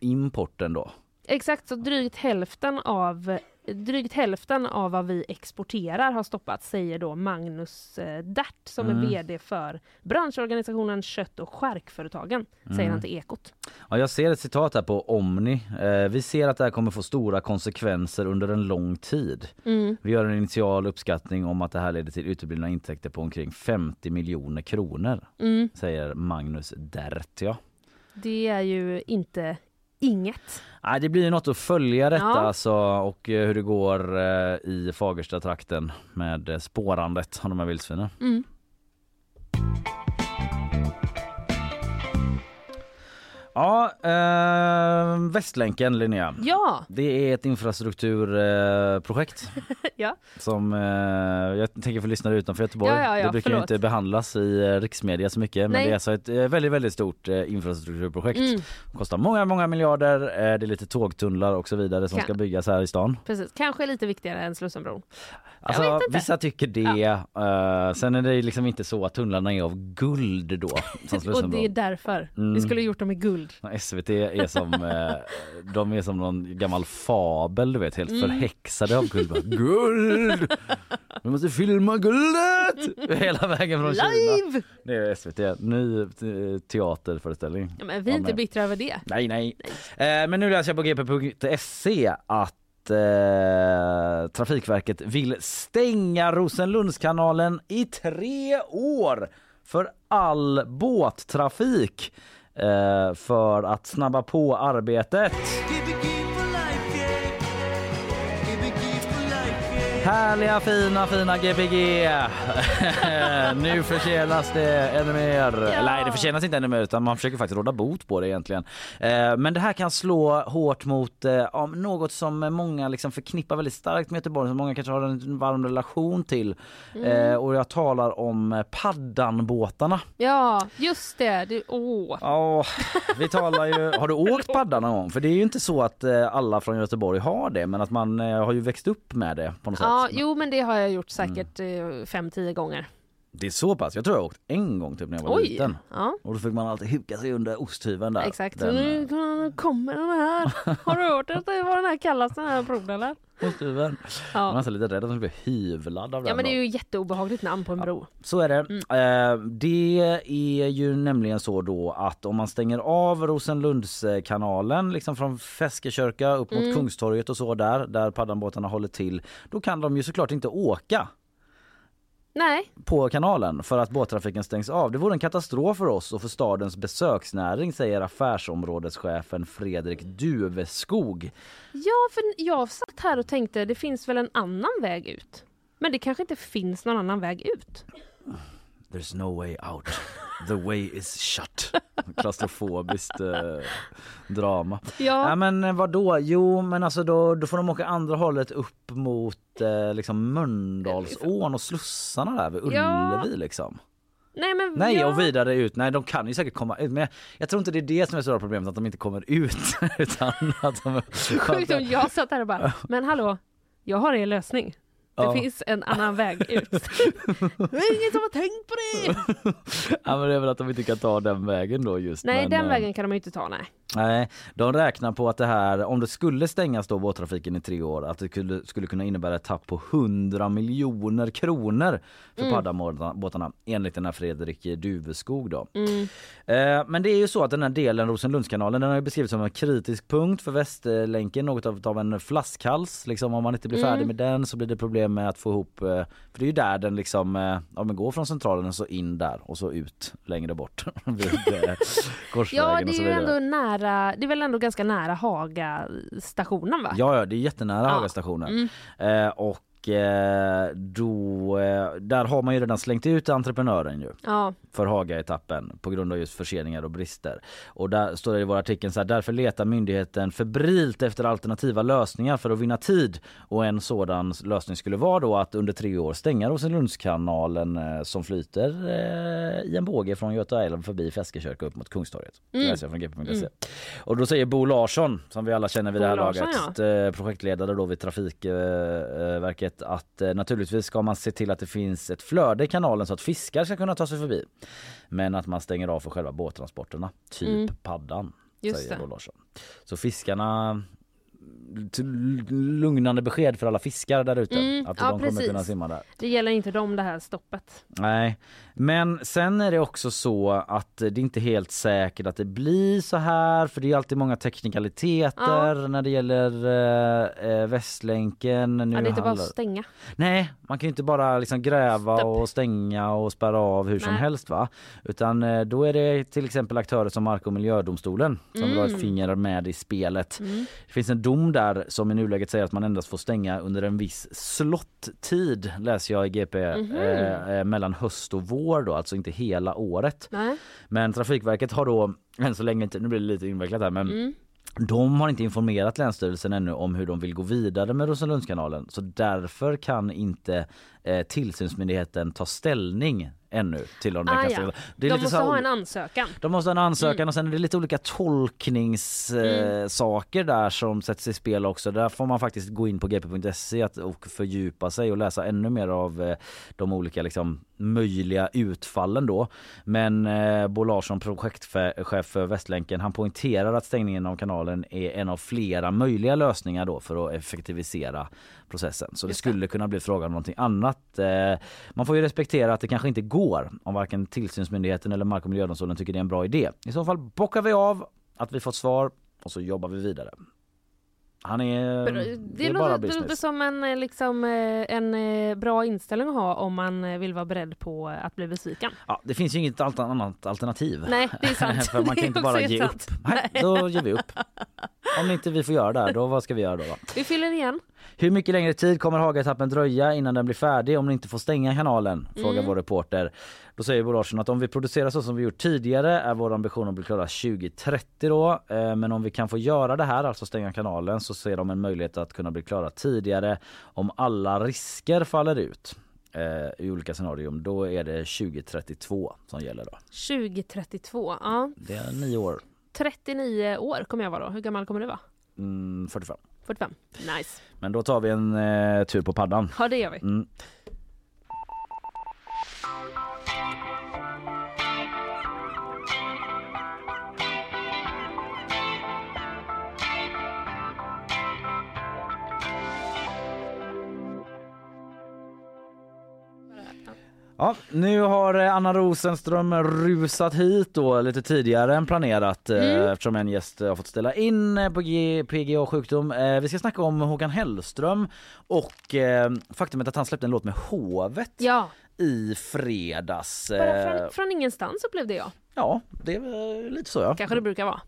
importen då? Exakt, så drygt hälften av Drygt hälften av vad vi exporterar har stoppats, säger då Magnus eh, Dert som Mm. är VD för branschorganisationen Kött och charkföretagen, säger Mm. han till Ekot. Ja, jag ser ett citat här på Omni. Eh, vi ser att det här kommer få stora konsekvenser under en lång tid. Mm. Vi gör en initial uppskattning om att det här leder till uteblivna intäkter på omkring 50 miljoner kronor, Mm. säger Magnus Dert. Ja. Det är ju inte inget. Nej, det blir något att följa detta Ja. alltså, och eh, hur det går eh, i Fagersta-trakten med eh, spårandet av de här vildsvinen. Mm. Ja, eh, Västlänken Linnea. Ja, Det är ett infrastrukturprojekt ja. som eh, jag tänker för lyssnare utanför Göteborg. Ja, ja, ja, det brukar förlåt. inte behandlas i eh, riksmedia så mycket men Nej. det är alltså ett eh, väldigt väldigt stort eh, infrastrukturprojekt. Mm. Kostar många många miljarder. Det är lite tågtunnlar och så vidare som Kan- ska byggas här i stan. Precis, kanske lite viktigare än Slussenbron. Alltså, vissa tycker det. Eh, sen är det liksom inte så att tunnlarna är av guld då. Och det är därför. Mm. Vi skulle gjort dem i guld. SVT är som, eh, de är som någon gammal fabel du vet, helt Mm. förhäxade av guld. Guld! Vi måste filma guldet! Hela vägen från Kina. Live! Det är SVT, ny eh, teaterföreställning. Ja, men vi är inte bittra över det. Nej, nej. Eh, men nu läser jag på gp.se att eh, Trafikverket vill stänga Rosenlundskanalen i tre år för all båttrafik Eh, för att snabba på arbetet. Härliga fina fina Gbg! nu förtjänas det ännu mer. Ja. Nej det förtjänas inte ännu mer utan man försöker faktiskt råda bot på det egentligen. Eh, men det här kan slå hårt mot eh, något som många liksom förknippar väldigt starkt med Göteborg som många kanske har en varm relation till. Eh, och jag talar om paddanbåtarna. Ja, just det. det åh. Ja, vi talar ju... Har du åkt padda någon gång? För det är ju inte så att alla från Göteborg har det men att man har ju växt upp med det på något Ja, sätt. Jo men det har jag gjort Mm. säkert eh, fem, tio gånger. Det är så pass. Jag tror jag har åkt en gång typ när jag var Oj! liten. Ja, Och då fick man alltid huka sig under osthyveln där. exakt. Den, nu kommer den här. Har du hört att det var den här kallas den här bron eller? eh, osthyveln. Jag var Ja. nästan lite rädd att man skulle bli hyvlad av den. ja men det är ju jätteobehagligt namn på en bro. Så är det. Mm. Eh, det är ju nämligen så då att om man stänger av Rosenlundskanalen liksom från Feskekörka upp mot Mm. Kungstorget och så där, där paddanbåtarna håller till, då kan de ju såklart inte åka Nej, på kanalen för att båttrafiken stängs av. Det vore en katastrof för oss och för stadens besöksnäring säger affärsområdeschefen Fredrik Duveskog. ja för jag satt här och tänkte det finns väl en annan väg ut. Men det kanske inte finns någon annan väg ut. There's no way out. The way is shut. Klaustrofobiskt eh, drama. Ja. Ja, men eh, vad då? Jo men alltså då, då får de åka andra hållet upp mot liksom Mölndalsån och slussarna där vid Ja. Ullevi liksom. nej men Nej ja. och vidare ut. Nej de kan ju säkert komma ut men jag, jag tror inte det är det som är det stora problemet att de inte kommer ut utan att de... Sjukt om jag satt här och bara, men hallå, jag har er lösning. Det Ja. finns en annan väg ut. det är ingen som har tänkt på det! ja men det är väl att de inte kan ta den vägen då just. Nej, men, den eh, vägen kan de inte ta, nej. Nej, de räknar på att det här, om det skulle stängas då båttrafiken i tre år, att det skulle, skulle kunna innebära ett tapp på 100 miljoner kronor för mm. paddabåtarna enligt den här Fredrik Duveskog då. Mm. Eh, men det är ju så att den här delen Rosenlundskanalen den har beskrivits som en kritisk punkt för Västlänken, något av, av en flaskhals. Liksom om man inte blir färdig mm. med den så blir det problem med att få ihop, eh, för det är ju där den liksom, eh, ja men går från centralen så in där och så ut längre bort vid eh, Ja det är ju ändå nära, det är väl ändå ganska nära Haga stationen va? Ja, ja det är jättenära ja. Haga stationen. Mm. Eh, och då, eh, där har man ju redan slängt ut entreprenören ju. Ja. För Haga-etappen på grund av just förseningar och brister. Och där står det i vår artikel så här, därför letar myndigheten febrilt efter alternativa lösningar för att vinna tid. Och en sådan lösning skulle vara då att under tre år stänga Rosenlundskanalen eh, som flyter i en båge från Göta älv förbi Feskekörka upp mot Kungstorget. Mm. Från mm. Och då säger Bo Larsson, som vi alla känner vid Bo det här Larsson, laget, ja. projektledare då vid Trafikverket att eh, naturligtvis ska man se till att det finns ett flöde i kanalen så att fiskar ska kunna ta sig förbi. Men att man stänger av för själva båttransporterna, typ mm. paddan. Just säger Larsson. Så fiskarna lugnande besked för alla fiskar där ute. Mm, att ja, de kommer kunna simma där. Det gäller inte dem det här stoppet. Nej, men sen är det också så att det är inte helt säkert att det blir så här för det är alltid många teknikaliteter ja. när det gäller eh Västlänken. Nu ja, det är inte bara att stänga. Nej, man kan ju inte bara liksom gräva Stopp. och stänga och spärra av hur Nej. som helst va. Utan eh, då är det till exempel aktörer som Mark och miljödomstolen som mm. vill ha ett finger med i spelet. Mm. Det finns en dom där som i nuläget säger att man endast får stänga under en viss slottid läser jag i GP mm -hmm. eh, mellan höst och vår då, alltså inte hela året. Nej. Men Trafikverket har då än så länge inte, nu blir det lite invecklat här men mm. De har inte informerat Länsstyrelsen ännu om hur de vill gå vidare med Rosenlundskanalen så därför kan inte eh, tillsynsmyndigheten ta ställning ännu till om ah, ja. De måste så, ha en ansökan. De måste ha en ansökan mm. och sen är det lite olika tolkningssaker mm. eh, där som sätts i spel också. Där får man faktiskt gå in på gp.se och fördjupa sig och läsa ännu mer av eh, de olika liksom, möjliga utfallen då. Men eh, Bo Larsson, projektchef för Västlänken, han poängterar att stängningen av kanalen är en av flera möjliga lösningar då för att effektivisera processen. Så det skulle kunna bli frågan om någonting annat. Eh, man får ju respektera att det kanske inte går om varken tillsynsmyndigheten eller Mark och miljödomstolen tycker det är en bra idé. I så fall bockar vi av att vi fått svar och så jobbar vi vidare. Han är, det, det är bara business. Det låter som en, eh, liksom, eh, en eh, bra inställning att ha om man vill vara beredd på att bli besviken. Ja, det finns ju inget annat alternativ. Nej, det är sant. För man kan inte bara ge sant. upp. Nej, då ger vi upp. Om inte vi får göra det här, då vad ska vi göra då? Vi fyller igen. Hur mycket längre tid kommer Hagaetappen dröja innan den blir färdig om ni inte får stänga kanalen? Frågar mm. vår reporter. Då säger Bo Larsson att om vi producerar så som vi gjort tidigare är vår ambition att bli klara 2030 då. Eh, men om vi kan få göra det här, alltså stänga kanalen, så ser de en möjlighet att kunna bli klara tidigare om alla risker faller ut eh, i olika scenarier. Då är det 2032 som gäller då. 2032, ja. Det är nio år. 39 år kommer jag vara då. Hur gammal kommer du vara? Mm, 45. 45. Nice. Men då tar vi en eh, tur på paddan. Ja det gör vi. Mm. Ja, nu har eh, Anna Rosenström rusat hit då lite tidigare än planerat eh, mm. eftersom en gäst har fått ställa in eh, på PGA sjukdom. Vi ska snacka om Håkan Hellström och faktumet att han släppte en låt med Hovet ja. i fredags. Bara från, från ingenstans upplevde jag. Ja, det är lite så ja. Kanske det brukar vara.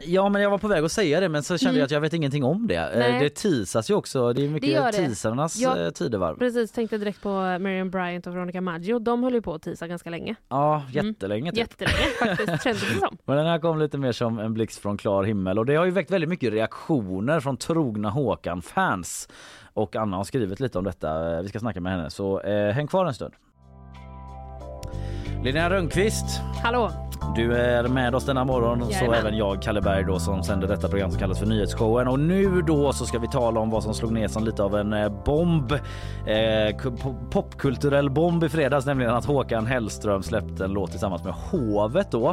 Ja men jag var på väg att säga det men så kände mm. jag att jag vet ingenting om det. Eh, Nej. Det teasas ju också, det är mycket det teasarnas jag, eh, tidevarv. Precis, tänkte direkt på Miriam Bryant och Veronica Maggio. De höll ju på att teasa ganska länge. Ja, jättelänge mm. typ. Jättelänge faktiskt, kändes det som. Men den här kom lite mer som en blixt från klar himmel och det har ju väckt väldigt mycket reaktioner från trogna Håkan-fans. Och Anna har skrivit lite om detta, vi ska snacka med henne så eh, häng kvar en stund. Linnea Rönnqvist. Hallå. Du är med oss denna morgon och så Jajamän. även jag, Kalle Berg då, som sänder detta program som kallas för Nyhetsshowen. Och nu då så ska vi tala om vad som slog ner som lite av en eh, bomb, eh, ku- po- popkulturell bomb i fredags, nämligen att Håkan Hellström släppte en låt tillsammans med Hovet då.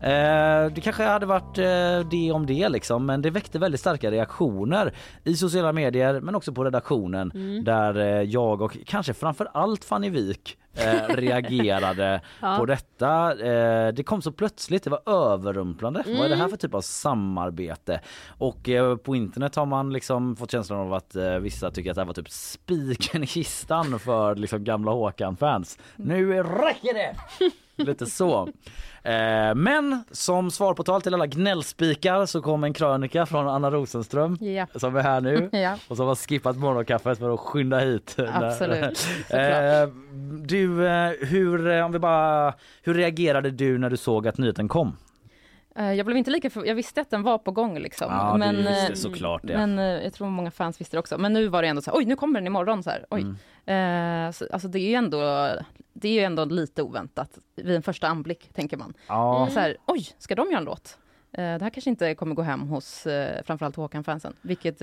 Eh, det kanske hade varit eh, det om det liksom, men det väckte väldigt starka reaktioner i sociala medier, men också på redaktionen där eh, jag och kanske framför allt Fanny Wik eh, reagerade Ja. på detta. Eh, det kom så plötsligt, det var överrumplande. Vad är det här för typ av samarbete? Och eh, på internet har man liksom fått känslan av att eh, vissa tycker att det här var typ spiken i kistan för liksom gamla Håkan-fans. Nu räcker det! Lite så. Eh, men som svar på tal till alla gnällspikar så kom en krönika från Anna Rosenström Ja. som är här nu Ja. och som har skippat morgonkaffet för att skynda hit. Absolut. Eh, du, eh, hur, om vi bara, hur reagerade du när du såg att nyheten kom? Eh, Jag blev inte lika för... Jag visste att den var på gång liksom. Ja, men, du visste eh, såklart det. Men eh, jag tror många fans visste det också. Men nu var det ändå så här, oj nu kommer den imorgon så här. Oj. Mm. Eh, så, alltså det är ju ändå, det är ju ändå lite oväntat vid en första anblick tänker man. Ja, Så här, oj, ska de göra en låt? Eh, det här kanske inte kommer gå hem hos eh, framförallt Håkan-fansen, vilket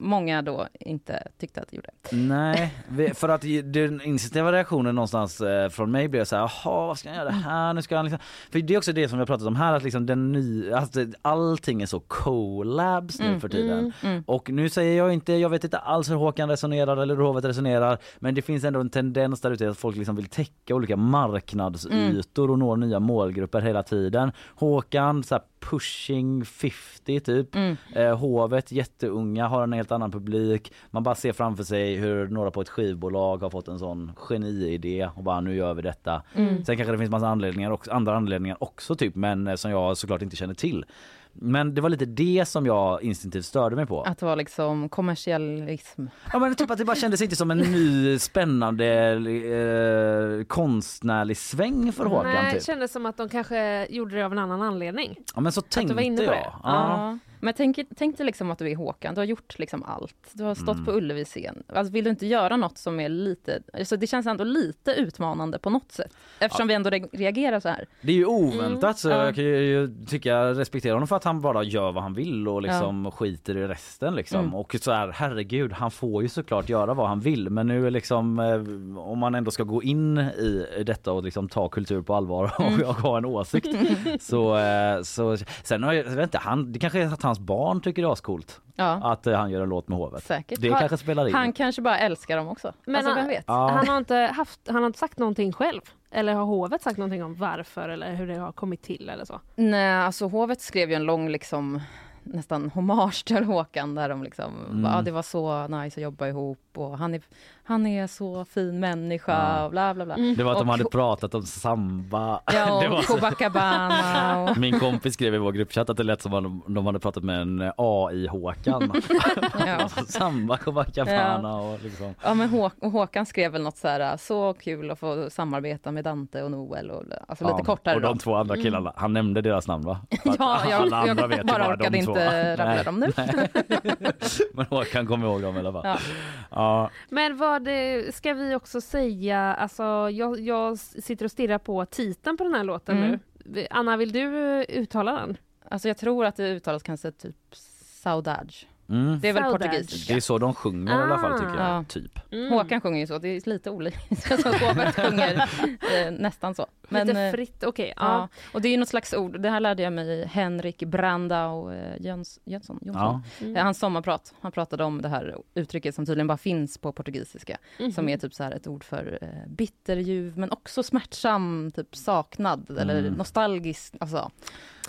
många då inte tyckte att det gjorde. nej, för att den instinktiva reaktionen någonstans eh, från mig blev så här, jaha vad ska han göra det här? Nu ska han liksom... För det är också det som vi har pratat om här, att liksom den nya, alltså allting är så collabs nu Mm, för tiden. mm. Och nu säger jag inte, jag vet inte alls hur Håkan resonerar eller hur Hovet resonerar, men det finns ändå en tendens där ute att folk liksom vill täcka olika marknadsytor och nå nya målgrupper hela tiden. Håkan så här pushing 50 typ. Mm. Eh, Hovet jätteunga har en helt annan publik. Man bara ser framför sig hur några på ett skivbolag har fått en sån geniidé och bara nu gör vi detta. Mm. Sen kanske det finns massa anledningar också, andra anledningar också typ men eh, som jag såklart inte känner till. Men det var lite det som jag instinktivt störde mig på. Att det var liksom kommersialism. Ja men typ att det bara kändes inte som en ny spännande eh, konstnärlig sväng för Håkan Nej, det typ. kändes som att de kanske gjorde det av en annan anledning. Ja men så du var tänkte inne på jag. det. Ja. Ja. Men tänk, tänk dig liksom att du är Håkan, du har gjort liksom allt. Du har stått Mm. på Ullevi scen. Alltså vill du inte göra något som är lite, alltså det känns ändå lite utmanande på något sätt. Eftersom vi ändå re- reagerar så här. Det är ju oväntat så Mm, ja. jag kan ju tycka respektera honom för att han bara gör vad han vill och liksom skiter i resten liksom. Mm. Och så här herregud han får ju såklart göra vad han vill men nu liksom eh, om man ändå ska gå in i detta och liksom ta kultur på allvar och Mm. jag har en åsikt så, eh, så sen har jag, jag vet inte, han, det kanske är att hans barn tycker det är ascoolt Ja, att eh, han gör en låt med hovet. säkert. Det Har- kanske spelar in. Han kanske bara älskar dem också. Men alltså, han- vem vet? Ja. Han har inte haft, han har inte sagt någonting själv. Eller har hovet sagt någonting om varför eller hur det har kommit till eller så? Nej, alltså hovet skrev ju en lång liksom nästan hommage till Håkan där de liksom, Mm. ja det var så nice att jobba ihop och han är, han är så fin människa Ja. och bla bla bla. Det var att de Och- hade pratat om samba. Ja, det var och Copacabana och... Min kompis skrev i vår gruppchatt att det lät som att de hade pratat med en AI-Håkan. Ja. Samba, Copacabana och liksom. Ja men Hå- och Håkan skrev väl något så här, så kul att få samarbeta med Dante och Noel och alltså lite Ja, kortare Och de då. två andra killarna, han nämnde deras namn va? Ja, jag, alla andra jag vet bara de orkade inte rabbla dem nu. Men Håkan kommer ihåg dem i alla fall. Ja. Ja. Men vad det, ska vi också säga, alltså jag, jag sitter och stirrar på titeln på den här låten Mm. nu. Anna, vill du uttala den? Alltså jag tror att det uttalas kanske typ saudage. Mm. Det är väl Saudade. portugisiska. Det är så de sjunger i alla fall tycker jag. Ah. Typ. Mm. Håkan sjunger ju så, det är lite olika. Så hovet sjunger eh, nästan så. Men, Lite eh, fritt, okej. ja. ja. Och det är ju något slags ord, det här lärde jag mig Henrik Brandau eh, Jöns, Jönsson. Jonsson. Ja. Mm. Eh, Hans sommarprat, han pratade om det här uttrycket som tydligen bara finns på portugisiska. Mhm. Som är typ så här ett ord för eh, bitterljuv men också smärtsam, typ saknad eller Mm. nostalgisk. Alltså,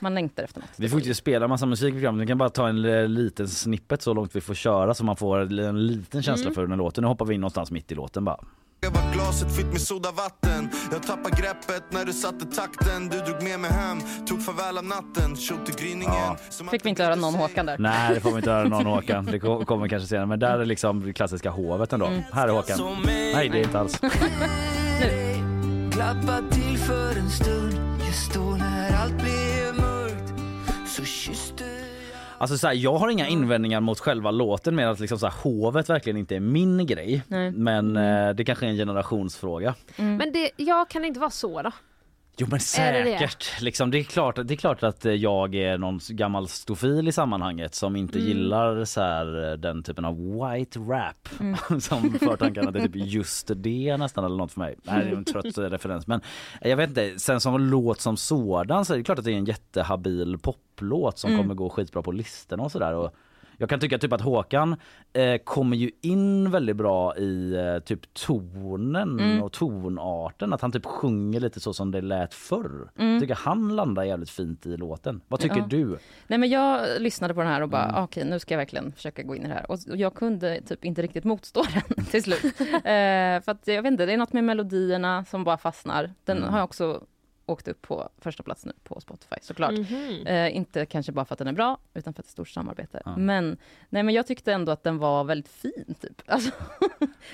man längtar efter något. Vi får inte spela massa musik i programmet, vi kan bara ta en liten snippet så långt vi får köra så man får en liten känsla Mm. för den låten. Nu hoppar vi in någonstans mitt i låten bara. Jag var glaset fyllt med sodavatten Jag tappade greppet när du satte takten Du drog med mig hem, tog farväl av natten Tjog till gryningen Ja. Fick vi inte höra någon Håkan där? Nej det får vi inte höra någon Håkan, det ko- kommer kanske senare men där är liksom det klassiska hovet ändå. Mm. Här är Håkan. Nej det är inte alls. Klappa till för en stund Just då när allt mörkt Så kysste Alltså så här, jag har inga invändningar mot själva låten med att liksom så här, hovet verkligen inte är min grej. Nej. Men eh, det kanske är en generationsfråga. Men det, jag kan inte vara så då. Jo men Är det säkert. Liksom, det, är klart, det är klart att eh, jag är någon gammal stofil i sammanhanget som inte Mm. gillar så här, eh, den typen av white rap som för tankarna till typ just det nästan eller något för mig. Nej, det är en trött eh, referens men jag vet inte. Sen som låt som sådan så är det klart att det är en jättehabil poplåt som kommer gå skitbra på listorna och sådär. Jag kan tycka typ att Håkan eh, kommer ju in väldigt bra i eh, typ tonen och tonarten. Att han typ sjunger lite så som det lät förr. Jag tycker han landar jävligt fint i låten. Vad tycker Ja. du? Nej men jag lyssnade på den här och bara, Mm. okej nu ska jag verkligen försöka gå in i det här. Och jag kunde typ inte riktigt motstå den till slut. eh, för att jag vet inte, det är något med melodierna som bara fastnar. Den Mm. har jag också åkt upp på första plats nu på Spotify såklart. Mhm. Eh, inte kanske bara för att den är bra, utan för att det är stort samarbete. Ja. Men, nej, men jag tyckte ändå att den var väldigt fin. Typ. Alltså,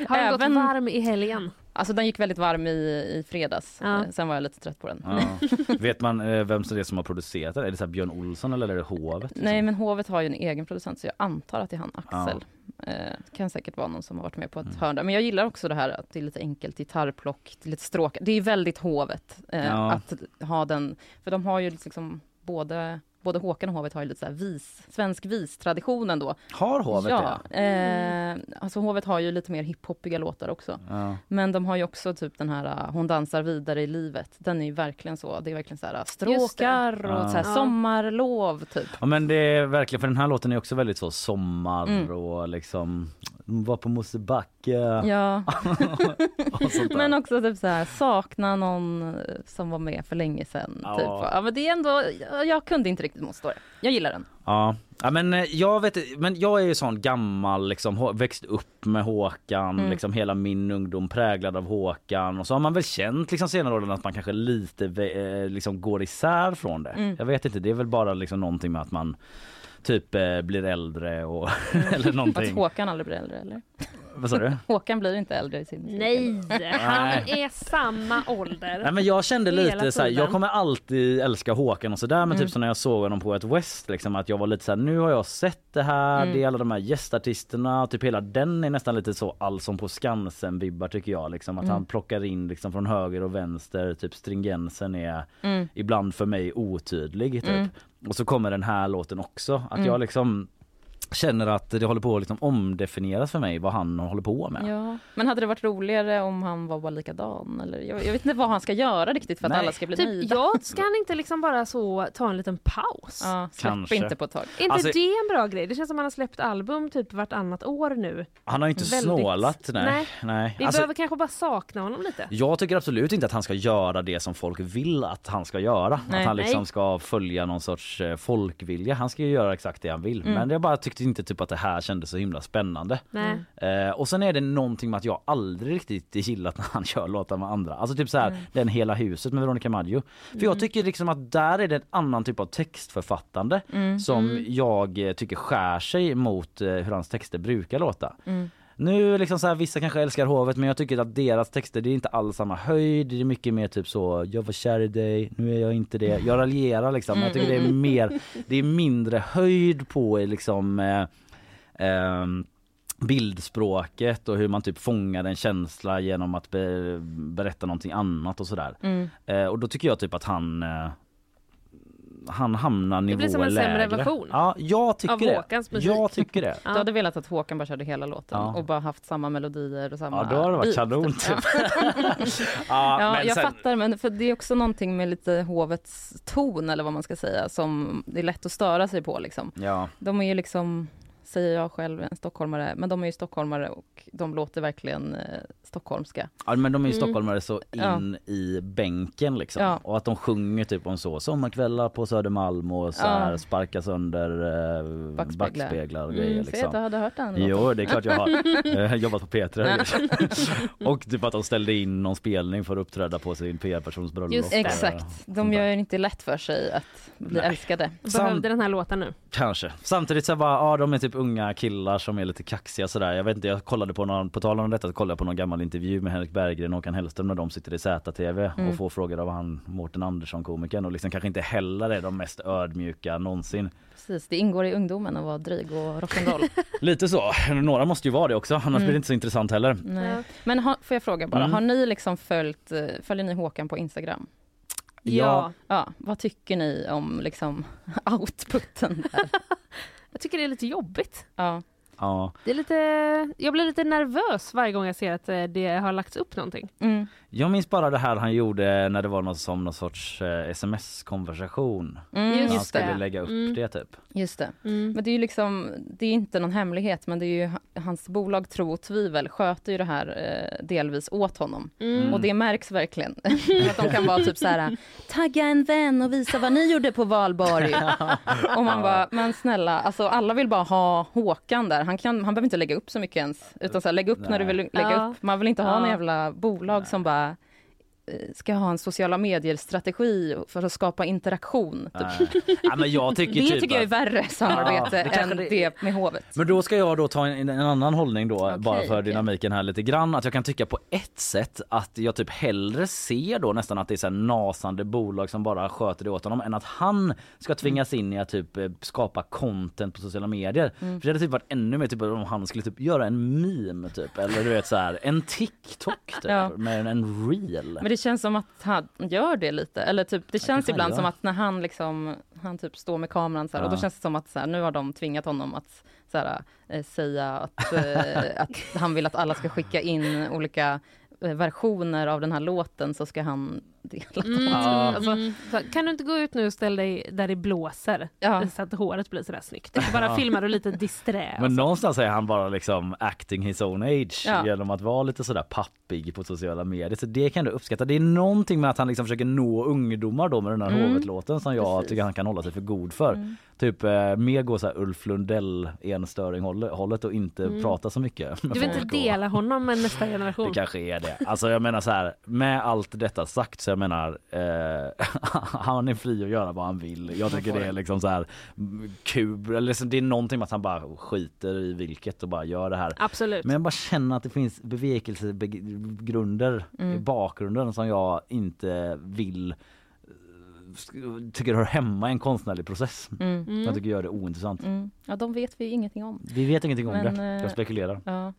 Har den Även- gått varm i helgen? Alltså den gick väldigt varm i, i fredags. Ja. Eh, sen var jag lite trött på den. Ja. Vet man eh, vem som det är som har producerat den? Är det så här Björn Olsson eller är det Hovet? liksom? Nej, men Hovet har ju en egen producent, så jag antar att det är han, Axel. Eh, det kan säkert vara någon som har varit med på ett Mm. hörn där. Men jag gillar också det här att det är lite enkelt gitarrplock, det är lite stråk. Det är väldigt Hovet eh, Ja. att ha den, för de har ju liksom både Både Håkan och Hovet har ju lite så här vis, svensk vis-tradition ändå. Har Hovet ja, det? eh, alltså Hovet har ju lite mer hiphopiga låtar också. Ja. Men de har ju också typ den här uh, Hon dansar vidare i livet. Den är ju verkligen så. Det är verkligen så här uh, stråkar och Ja. så här sommarlov typ. Ja men det är verkligen för den här låten är också väldigt så sommar Mm. och liksom var på Mosebacke Ja, men också typ så här sakna någon eh, som var med för länge sedan. Ja. Typ. ja men det är ändå, jag kunde inte riktigt motstå det. Jag gillar den. Ja. ja men eh, jag vet men jag är ju sån gammal liksom växt upp med Håkan Mm. liksom hela min ungdom präglad av Håkan och så har man väl känt liksom senare åren att man kanske lite eh, liksom går isär från det. Mm. Jag vet inte det är väl bara liksom någonting med att man typ eh, blir äldre och eller Att någonting. Håkan aldrig blir äldre eller? Vad sa du? Håkan blir inte äldre i sin musik. Nej, han är samma ålder. Nej men jag kände Hela lite så här, jag kommer alltid älska Håkan och sådär men Mm. typ så när jag såg honom på ett West liksom att jag var lite så här, nu har jag sett det här, Mm. det är alla de här gästartisterna, typ hela den är nästan lite så Allsång på Skansen vibbar tycker jag liksom att Mm. han plockar in liksom från höger och vänster, typ stringensen är Mm. ibland för mig otydlig typ. Mm. Och så kommer den här låten också, att Mm. jag liksom känner att det håller på att liksom omdefinieras för mig vad han håller på med. Ja. Men hade det varit roligare om han var bara likadan? Eller? Jag, jag vet inte vad han ska göra riktigt för att Nej. alla ska bli Typ, nöjda. ja, ska han inte liksom bara så ta en liten paus? Ja, släpp Kanske. inte på ett tag. Är inte Alltså- det en bra grej? Det känns som han har släppt album typ vartannat år nu. Han har inte Väldigt- snålat, nej. Nej. nej. Vi Alltså- behöver kanske bara sakna honom lite. Jag tycker absolut inte att han ska göra det som folk vill att han ska göra. Nej. att han liksom ska följa någon sorts eh, folkvilja. Han ska ju göra exakt det han vill. Mm. Men jag bara tyckte inte typ att det här kändes så himla spännande. Nej. Eh, och sen är det någonting med att jag aldrig riktigt gillat när han kör låtar med andra. Alltså typ så här, den Hela huset med Veronica Maggio. För jag tycker liksom att där är det en annan typ av textförfattande Mm. som jag eh, tycker skär sig mot eh, hur hans texter brukar låta. Mm. Nu liksom så här, vissa kanske älskar hovet men jag tycker att deras texter det är inte alls samma höjd. Det är mycket mer typ så jag var kär i dig, nu är jag inte det. Jag raljerar liksom. Jag tycker det är mer, det är mindre höjd på liksom eh, ehm, bildspråket och hur man typ fångar en känsla genom att be, berätta någonting annat och sådär. Mm. Eh, och då tycker jag typ att han eh, han hamnar nivåer blir som en sämre lägre. version Ja, jag tycker av det. Håkans musik. Jag tycker det. Ja. Du hade velat att Håkan bara körde hela låten Ja. och bara haft samma melodier och samma Ja, då hade det varit kanon typ. Ja. ja, Ja, men jag sen- fattar, men för det är också någonting med lite hovets ton eller vad man ska säga som det är lätt att störa sig på liksom. Ja, De är ju liksom, säger jag själv, en stockholmare, men de är ju stockholmare och de låter verkligen eh, stockholmska. ja, men de är ju Mm. stockholmare så in i bänken liksom. Ja. Och att de sjunger typ om så sommarkvällar på Södermalm och så Ja. här sparka sönder eh, Backspeglar. backspeglar och grejer Mm, se att liksom. du hade hört den låten. Jo det är klart jag har eh, jobbat på P3 och typ att de ställde in någon spelning för att uppträda på sin PR-persons bröllop. Just. Exakt, de gör ju inte lätt för sig att bli Nej. älskade. Behövde den här låten nu. Kanske. Samtidigt så bara, ja de är typ unga killar som är lite kaxiga sådär. Jag vet inte, jag kollade på någon, på tal om detta, kollade jag på någon gammal intervju med Henrik Berggren och Håkan Hellström när de sitter i ZTV Mm. och får frågor av han Mårten Andersson komikern och liksom kanske inte heller är de mest ödmjuka någonsin. Precis, det ingår i ungdomen att vara dryg och rock'n'roll. Lite så. Några måste ju vara det också, annars Mm. blir det inte så intressant heller. Nej. Men ha, får jag fråga bara, Mm. har ni liksom följt, eh, följer ni Håkan på Instagram? Ja. Ja, vad tycker ni om liksom outputen där? Jag tycker det är lite jobbigt. Ja. Ja. Det är lite, jag blir lite nervös varje gång jag ser att eh, det har lagts upp någonting. Mm. Jag minns bara det här han gjorde när det var något som någon sorts eh, sms-konversation. Mm, Just han just skulle det. lägga upp Mm. det typ. Just det. Mm. Men det är ju liksom, det är inte någon hemlighet, men det är ju hans bolag Tro och Tvivel sköter ju det här eh, delvis åt honom. Mm. Och det märks verkligen. att de kan vara typ så här, tagga en vän och visa vad ni gjorde på valborg. och man bara, men snälla, alltså alla vill bara ha Håkan där. Han, kan, han behöver inte lägga upp så mycket ens, utan så här, lägg upp när du vill lägga Ja. upp. Man vill inte ha Ja. någon jävla bolag som bara ska ha en sociala medier-strategi för att skapa interaktion. Typ. Ja, men jag tycker Det typ tycker jag är värre samarbete Ja, det än det- det med hovet. Men då ska jag då ta en, en annan hållning då Okej, bara för okej. dynamiken här lite grann. Att jag kan tycka på ett sätt att jag typ hellre ser då nästan att det är så här nasande bolag som bara sköter det åt honom än att han ska tvingas in i att typ eh, skapa content på sociala medier. Mm. För det hade typ varit ännu mer typ om han skulle typ göra en meme typ eller du vet så här en TikTok typ Ja. med en, en reel. Det känns som att han gör det lite. Eller typ, det känns ibland som att när han liksom, han typ står med kameran så här, och då Ja. känns det som att så här, nu har de tvingat honom att så här, eh, säga att, eh, att han vill att alla ska skicka in olika eh, versioner av den här låten så ska han dela dem. Mm. Ja. Alltså, så, kan du inte gå ut nu och ställa dig där det blåser Ja. så att håret blir sådär snyggt? Bara filmar du lite disträ. Men alltså. någonstans är han bara liksom acting his own age Ja. genom att vara lite sådär pappig på sociala medier. Så det kan du uppskatta. Det är någonting med att han liksom försöker nå ungdomar då med den här Mm. Hovet-låten som jag Precis. tycker han kan hålla sig för god för. Mm. Typ eh, mer gå såhär Ulf Lundell enstöring hållet- hållet och inte Mm. prata så mycket. Du vill inte dela honom med nästa generation? det kanske är det. Alltså jag menar så här, med allt detta sagt så jag menar eh, han är fri att göra vad han vill. Jag tycker det är liksom så här kul, eller det är någonting med att han bara skiter i vilket och bara gör det här. Absolut. Men jag bara känner att det finns bevekelsegrunder i Mm. bakgrunden som jag inte vill eh, tycker hör hemma i en konstnärlig process. Mm. Mm. Jag tycker gör det ointressant. Mm. Ja, de vet vi ingenting om. Vi vet ingenting om Men, det. eh, Jag spekulerar. Ja.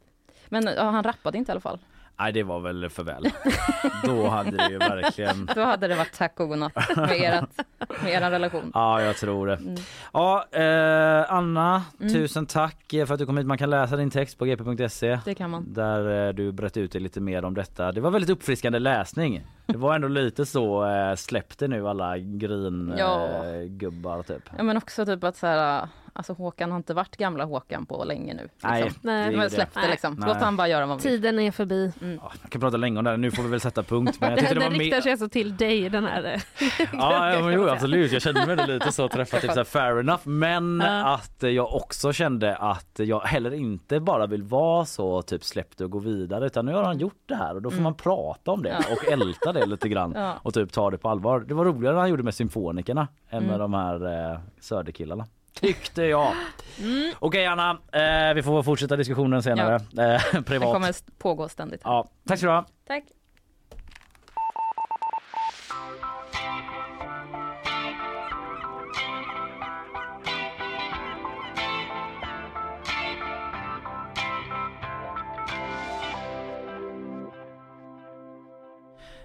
Men ja, han rappade inte i alla fall. Nej det var väl för väl. Då hade det ju verkligen Då hade det varit tack och godnatt med, ert, med er relation. Ja, jag tror det. Mm. Ja, eh, Anna, Mm. tusen tack för att du kom hit. Man kan läsa din text på gp.se Det kan man. där eh, du berättade ut dig lite mer om detta. Det var väldigt uppfriskande läsning. Det var ändå lite så, eh, släppte nu alla grin Ja. eh, gubbar typ. Ja, men också typ att så här, alltså Håkan har inte varit gamla Håkan på länge nu. Liksom. Nej, Nej, Men det. släpp det Nej. liksom. Nej. Låt han bara göra vad han vill. Tiden är förbi. Ja, man kan prata länge om det här. Nu får vi väll sätta punkt. Men jag Den, det var den riktar sig alltså till dig den här. eh, Ja, ja men jo, absolut. Jag kände mig lite så träffad, typ så här, fair enough. Men Ja. att jag också kände att jag heller inte bara vill vara så typ släppt och gå vidare utan nu har han gjort det här och då får man prata om det Mm. Och älta det lite grann Ja. och typ ta det på allvar. Det var roligare när han gjorde med symfonikerna än med Mm. de här eh, söderkillarna. Tyckte jag. Mm. Okej Anna, eh, vi får fortsätta diskussionen senare. Eh, Det privat. kommer pågå ständigt. Ja, tack så du ha. Tack.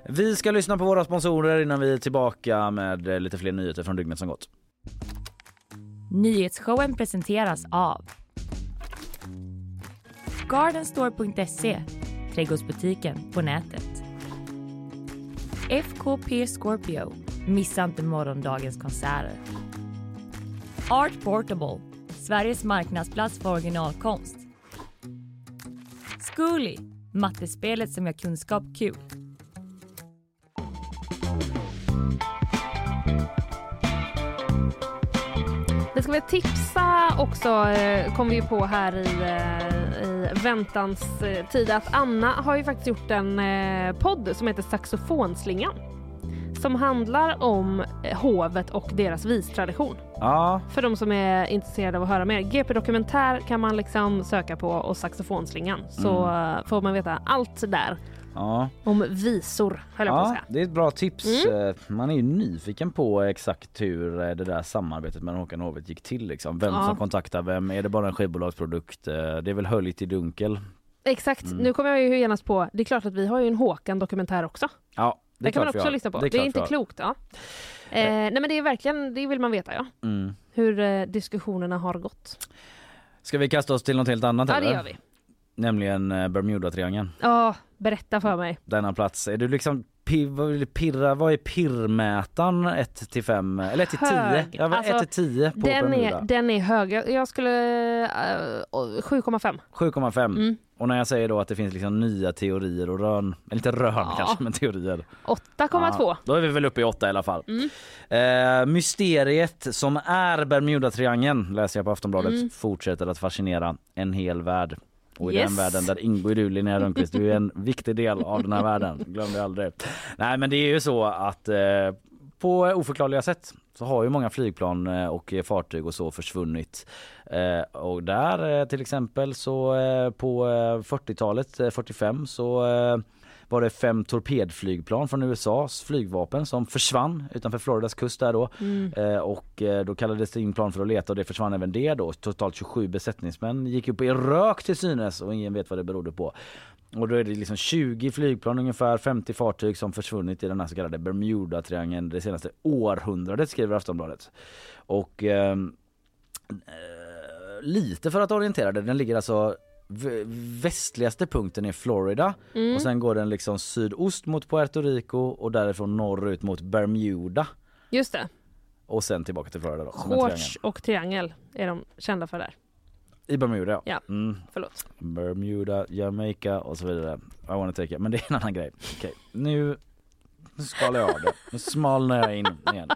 Vi ska lyssna på våra sponsorer innan vi är tillbaka med eh, lite fler nyheter från dygnet som gått. Nyhetsshowen presenteras av Gardenstore.se, trädgårdsbutiken på nätet. FKP Scorpio, missa inte morgondagens konserter. Art Portable, Sveriges marknadsplats för originalkonst. Zcooly, mattespelet som gör kunskap kul. Det ska vi tipsa också, eh, kom vi på här i, eh, i väntans tid, att Anna har ju faktiskt gjort en eh, podd som heter Saxofonslingan. Som handlar om hovet och deras vistradition. Ja, För de som är intresserade av att höra mer. GP Dokumentär kan man liksom söka på och Saxofonslingan. Så Mm. får man veta allt där ja. om visor, höll jag på att säga. det är ett bra tips. Eh, Man är ju nyfiken på exakt hur eh, det där samarbetet mellan Håkan och Hovet gick till. Liksom. Vem som kontaktar vem. Är det bara en skivbolagsprodukt? Eh, Det är väl höljt i dunkel. Exakt, Mm. nu kommer jag ju genast på, det är klart att vi har ju en Håkan Dokumentär också. Ja, Det, kan man också lyssna på. Det är Det är, inte klokt. Ja. Eh, nej men det är verkligen, det vill man veta ja. Mm. Hur eh, diskussionerna har gått. Ska vi kasta oss till något helt annat Ja det eller? gör vi. Nämligen eh, Bermuda-triangeln. Ja, berätta för mig. Denna plats. Är du liksom pirra, vad är pirrmätaren 1 till 5 eller 1 till 10? Hög. Ja, Alltså, 1 till 10 på Den Bermuda. är, den är hög. Jag skulle... eh, 7,5. 7,5. Mm. Och när jag säger då att det finns liksom nya teorier och rön, eller inte rön Ja. kanske men teorier. 8,2. Ja, då är vi väl uppe i 8 i alla fall. Mm. Eh, mysteriet som är Bermuda-triangeln läser jag på Aftonbladet Mm. fortsätter att fascinera en hel värld. Och i Yes. den världen där ingår ju du Linnea Rönnqvist, du är en viktig del av den här världen. Glöm det aldrig. Nej men det är ju så att eh, på oförklarliga sätt så har ju många flygplan eh, och fartyg och så försvunnit. Eh, och där eh, till exempel så eh, på eh, 40-talet, eh, 45 så var det fem torpedflygplan från USAs flygvapen som försvann utanför Floridas kust där då. Mm. Eh, och eh, då kallades det in plan för att leta och det försvann även det då. Totalt 27 besättningsmän gick upp i rök till synes och ingen vet vad det berodde på. Och då är det liksom 20 flygplan ungefär 50 fartyg som försvunnit i den här så kallade Bermuda-triangeln det senaste århundradet skriver Aftonbladet. Och ehm, eh, lite för att orientera dig, den ligger alltså västligaste punkten är Florida Mm. och sen går den liksom sydost mot Puerto Rico och därifrån norrut mot Bermuda Just det. och sen tillbaka till Florida då. Shorts och triangel är de kända för där. I Bermuda ja. Ja. Mm. Förlåt. Bermuda, Jamaica och så vidare. I wanna take it. Men det är en annan grej. Okej, nu, nu skalar jag av det. Nu smalnar jag in igen.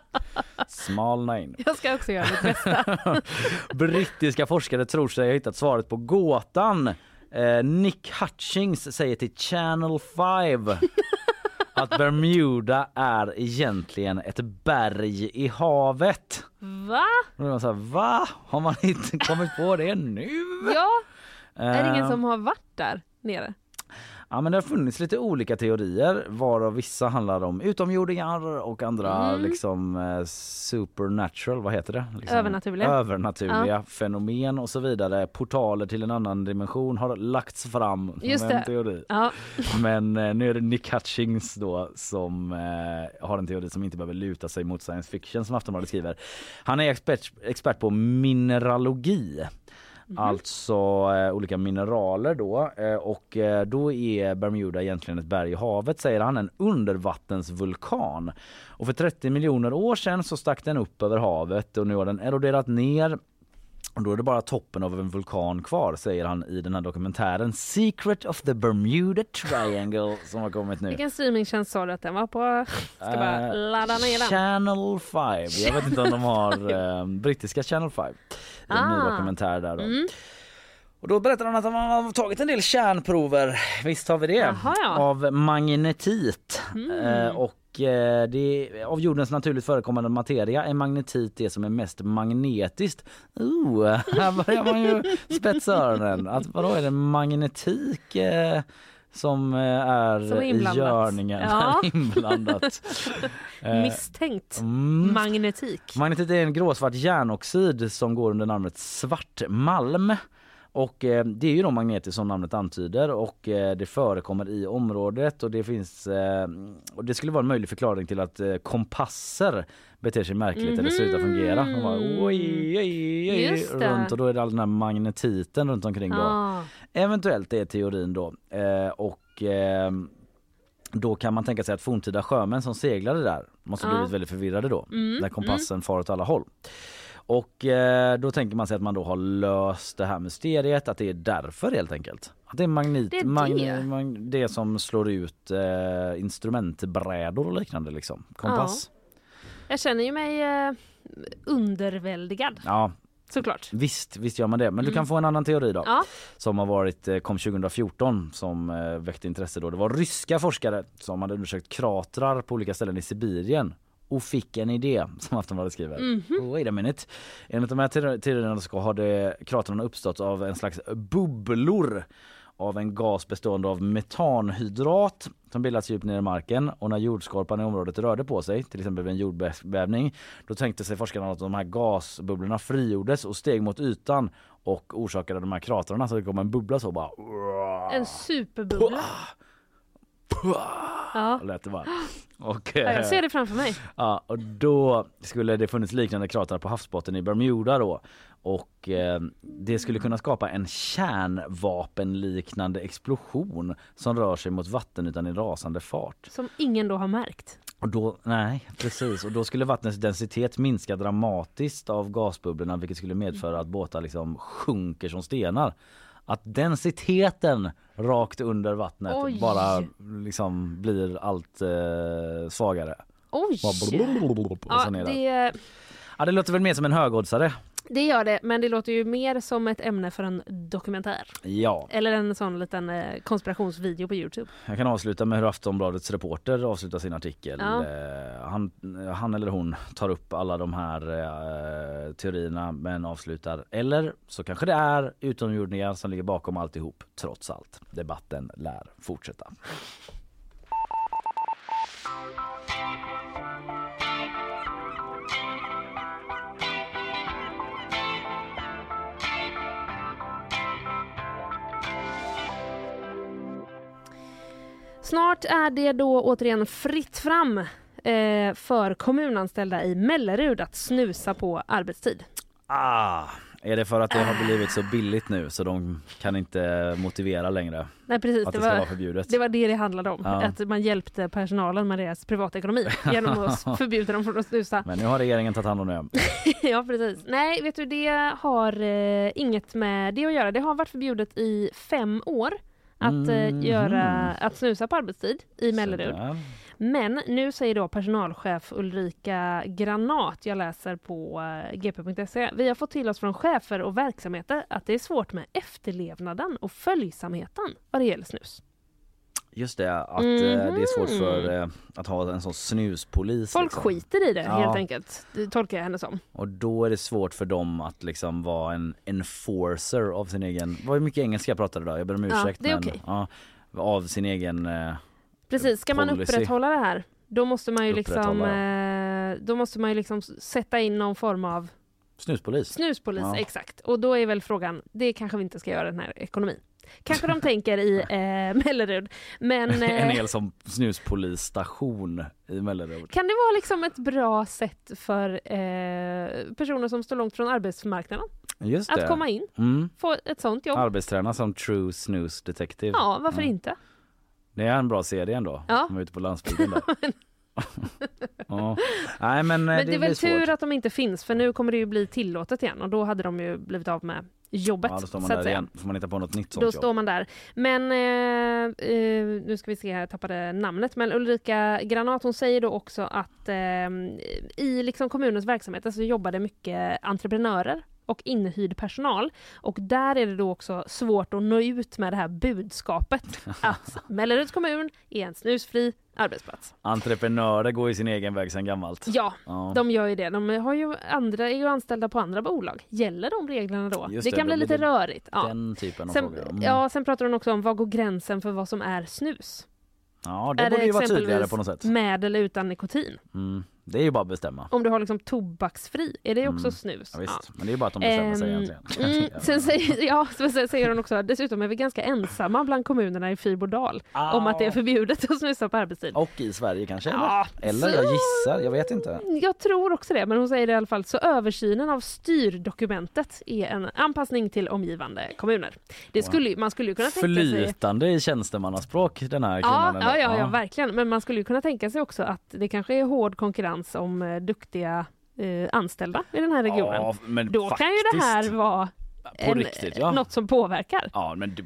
Smalna in. Jag ska också göra mitt bästa. Brittiska forskare tror sig ha hittat svaret på gåtan. Eh, Nick Hutchings säger till Channel 5 att Bermuda är egentligen ett berg i havet. Va? Då är man så här, va? Har man inte kommit på det nu? Ja, är det ingen Eh, som har varit där nere? Ja men det har funnits lite olika teorier varav vissa handlar om utomjordingar och andra Mm. liksom eh, supernatural, vad heter det? Liksom, Övernaturliga. Övernaturliga fenomen och så vidare. Portaler till en annan dimension har lagts fram som Just en det. teori. Ja, Men eh, nu är det Nick Hutchings då som eh, har en teori som inte behöver luta sig mot science fiction som Aftonbladet skriver. Han är expert, expert på mineralogi. Alltså eh, olika mineraler då eh, och eh, då är Bermuda egentligen ett berg i havet säger han, en undervattensvulkan. Och för 30 miljoner år sedan så stack den upp över havet och nu har den eroderat ner och då är det bara toppen av en vulkan kvar säger han i den här dokumentären Secret of the Bermuda Triangle som har kommit nu. vilken streamingtjänst sa du att den var på? Ska bara Eh, ladda ner den. Channel 5. Jag vet inte om de har eh, brittiska Channel 5. En ny Ah. dokumentär där då. Mm. Och då berättar han att man har tagit en del kärnprover, visst har vi det, Jaha, ja. av magnetit. Mm. Eh, och eh, det är, av jordens naturligt förekommande materia är magnetit det som är mest magnetiskt. Oh, här börjar man ju spetsa öronen. Att vadå är det magnetik eh, som eh, är, Som är i görningen? Ja. inblandat. Eh, Misstänkt. mm. Magnetik. Magnetit är en gråsvart järnoxid som går under namnet svartmalm. Och eh, det är ju då magnetiskt som namnet antyder och eh, det förekommer i området och det finns eh, och det skulle vara en möjlig förklaring till att eh, kompasser beter sig märkligt eller slutar fungera. De bara, oj, oj, oj, runt och då är det all den här magnetiten runt omkring då. Ah. Eventuellt är teorin då. Eh, och eh, då kan man tänka sig att forntida sjömän som seglade där måste Ja. blivit väldigt förvirrade då. Mm, När kompassen far åt alla håll. Och eh, då tänker man sig att man då har löst det här mysteriet, att det är därför helt enkelt. Att det är magnet, Det är magn- det. mag- det som slår ut eh, instrumentbrädor och liknande liksom. Kompass. Jag känner ju mig eh, underväldigad, Ja, såklart. visst, visst gör man det. Men du Mm. kan få en annan teori då. Ja. som har varit, eh, kom 2014 som eh, väckte intresse då. Det var ryska forskare som hade undersökt kratrar på olika ställen i Sibirien och fick en idé som Aftonbladet skriver. Mhm. Wait a minute. Enligt de här teori- teorierna ska ha det, kratrarna uppstått av en slags bubblor av en gas bestående av metanhydrat som bildats djupt ner i marken. Och när jordskorpan i området rörde på sig, till exempel vid en jordbävning, då tänkte sig forskarna att de här gasbubblorna frigjordes och steg mot ytan och orsakade de här kratrarna så det kom en bubbla så bara En superbubbla. Ja. lät det bara. Och, Ja, eh, jag ser det framför mig. Ja, och då skulle det funnits liknande kratrar på havsbotten i Bermuda då. Och eh, det skulle kunna skapa en kärnvapenliknande explosion som rör sig mot vattenytan i rasande fart. Som ingen då har märkt. Och då, nej precis, och då skulle vattnets densitet minska dramatiskt av gasbubblorna vilket skulle medföra att båtar liksom sjunker som stenar. Att densiteten rakt under vattnet Oj. bara liksom blir allt eh, svagare. Oj! Bara blablabla och Ja, det, Ja det låter väl mer som en högoddsare. Det gör det, men det låter ju mer som ett ämne för en dokumentär. Ja, Eller en sån liten eh, konspirationsvideo på Youtube. jag kan avsluta med hur Aftonbladets reporter avslutar sin artikel. Ja. Eh, Han, han eller hon tar upp alla de här eh, teorierna men avslutar. Eller så kanske det är utomjordingar som ligger bakom alltihop trots allt. Debatten lär fortsätta. Snart är det då återigen fritt fram eh, för kommunanställda i Mellerud att snusa på arbetstid. Ah, är det för att det har blivit så billigt nu så de kan inte motivera längre Nej precis, att det det var, förbjudet? det var det det handlade om. Ja. Att man hjälpte personalen med deras privatekonomi genom att förbjuda dem från att snusa. Men nu har regeringen tagit hand om det. ja precis. Nej, vet du det har eh, inget med det att göra. Det har varit förbjudet i fem år att, eh, Mhm. göra, att snusa på arbetstid i Mellerud. Men nu säger då personalchef Ulrika Granat, jag läser på eh, gp.se, vi har fått till oss från chefer och verksamheter att det är svårt med efterlevnaden och följsamheten vad det gäller snus. Just det, att eh, det är svårt Mhm. för eh, att ha en sån snuspolis. Folk liksom. skiter i det Ja. helt enkelt, det tolkar jag henne som. Och då är det svårt för dem att liksom vara en enforcer av sin egen, vad mycket engelska jag pratade idag, jag ber om Ja, ursäkt. det är men, ja, av sin egen, eh, Precis, ska man Policy. upprätthålla det här, då måste man ju liksom, då måste man ju liksom sätta in någon form av snuspolis. snuspolis, Ja. exakt. Och då är väl frågan, det kanske vi inte ska göra den här ekonomin. Kanske de tänker i eh, Mellerud, men en eh, hel som snuspolisstation i Mellerud. kan det vara liksom ett bra sätt för eh, personer som står långt från arbetsmarknaden Just det. att komma in, Mm. få ett sånt jobb? Arbetsträna som True Snooze Detective. Ja, varför Mm. inte? Det är en bra serie ändå. Ja. De är ute på landsbygden där. ja. Nej men, eh, Men det, är väl svårt. tur att de inte finns, för nu kommer det ju bli tillåtet igen och då hade de ju blivit av med jobbet. Ja då står man så där igen. Får man hitta på något nytt sånt Då jobb. står man där. Men eh, eh, nu ska vi se jag tappade namnet. Men Ulrika Granat hon säger då också att eh, i liksom kommunens verksamhet så jobbar det mycket entreprenörer och inhyrd personal. Och där är det då också svårt att nå ut med det här budskapet att Melleruds kommun är en snusfri arbetsplats. Entreprenörer går i sin egen väg sedan gammalt. Ja, Ja. de gör ju det. De har ju andra, är ju anställda på andra bolag. Gäller de reglerna då? Just det det, kan då bli lite det rörigt. Ja. Den typen av Sen, frågor. Mm. ja, sen pratar hon också om vad går gränsen för vad som är snus? ja det är borde det ju vara tydligare på något sätt. Med eller utan nikotin? Mm. Det är ju bara att bestämma. Om du har liksom tobaksfri, är det också Mm. snus? Ja, visst. Men det är bara att de bestämmer sig Ehm, egentligen. Mm, sen säger, ja, sen säger hon också, dessutom är vi ganska ensamma bland kommunerna i Fyrbodal om att det är förbjudet att snusa på arbetstid. Och i Sverige kanske? Eller, Ja, eller så- jag gissar, jag vet inte. Jag tror också det, men hon säger det i alla fall. Så översynen av styrdokumentet är en anpassning till omgivande kommuner. Det skulle, man skulle ju kunna tänka sig... Flytande i tjänstemannaspråk den här Ja, kvinnan. ja, eller? ja, ja, verkligen. Men man skulle ju kunna tänka sig också att det kanske är hård konkurrens om eh, duktiga eh, anställda i den här regionen. Ja, men Då kan ju det här faktiskt. vara På en, riktigt ja. något som påverkar. Ja men det,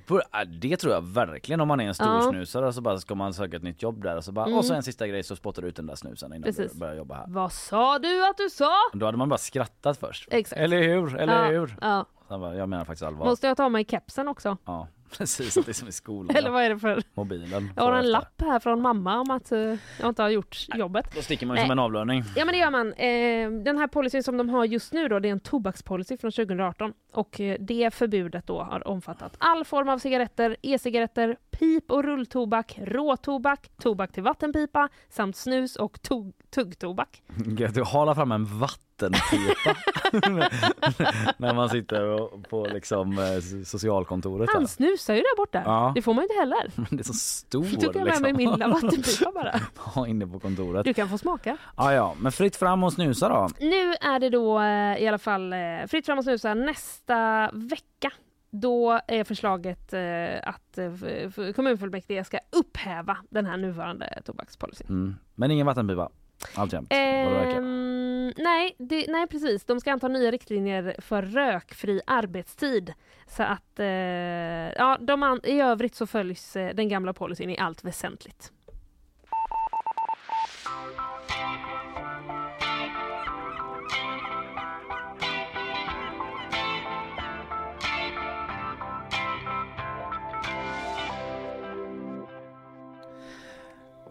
det tror jag verkligen om man är en stor Ja. snusare så bara ska man söka ett nytt jobb där och så bara Mm. och så en sista grej så spottar du ut den där snusen innan Precis. du börjar jobba här. Vad sa du att du sa? Då hade man bara skrattat först. Exakt. Eller hur? Eller ja, hur? Ja. Bara, jag menar faktiskt allvar. Måste jag ta mig kepsen också? Ja precis, att det är som i skolan. Eller vad är det för... Mobilen. Jag har en lapp här från mamma om att eh, jag inte har gjort jobbet. Då sticker man ju Nej. som en avlöning. Ja men det gör man. Eh, den här policyn som de har just nu då, det är en tobakspolicy från 2018. Och eh, det förbudet då har omfattat all form av cigaretter, e-cigaretter, pip och rulltobak, råtobak, tobak till vattenpipa samt snus och tog- tuggtobak. Du halar fram en vattenpipa när man sitter på liksom eh, socialkontoret. Han snusar ju där borta. Ja. Det får man ju inte heller. Men det är så stor Då tog jag med mig min lilla vattenpipa bara. Ja, inne på kontoret. Du kan få smaka. Ja, ja, men fritt fram och snusa då. Nu är det då eh, i alla fall fritt fram och snusa nästa vecka. Då är förslaget eh, att eh, kommunfullmäktige ska upphäva den här nuvarande tobakspolicyn. Mm. Men ingen vattenpipa. Alltjämt. Ehm, nej, det, nej, precis. De ska anta nya riktlinjer för rökfri arbetstid. Så att eh, ja, de an- i övrigt så följs eh, den gamla policyn i allt väsentligt.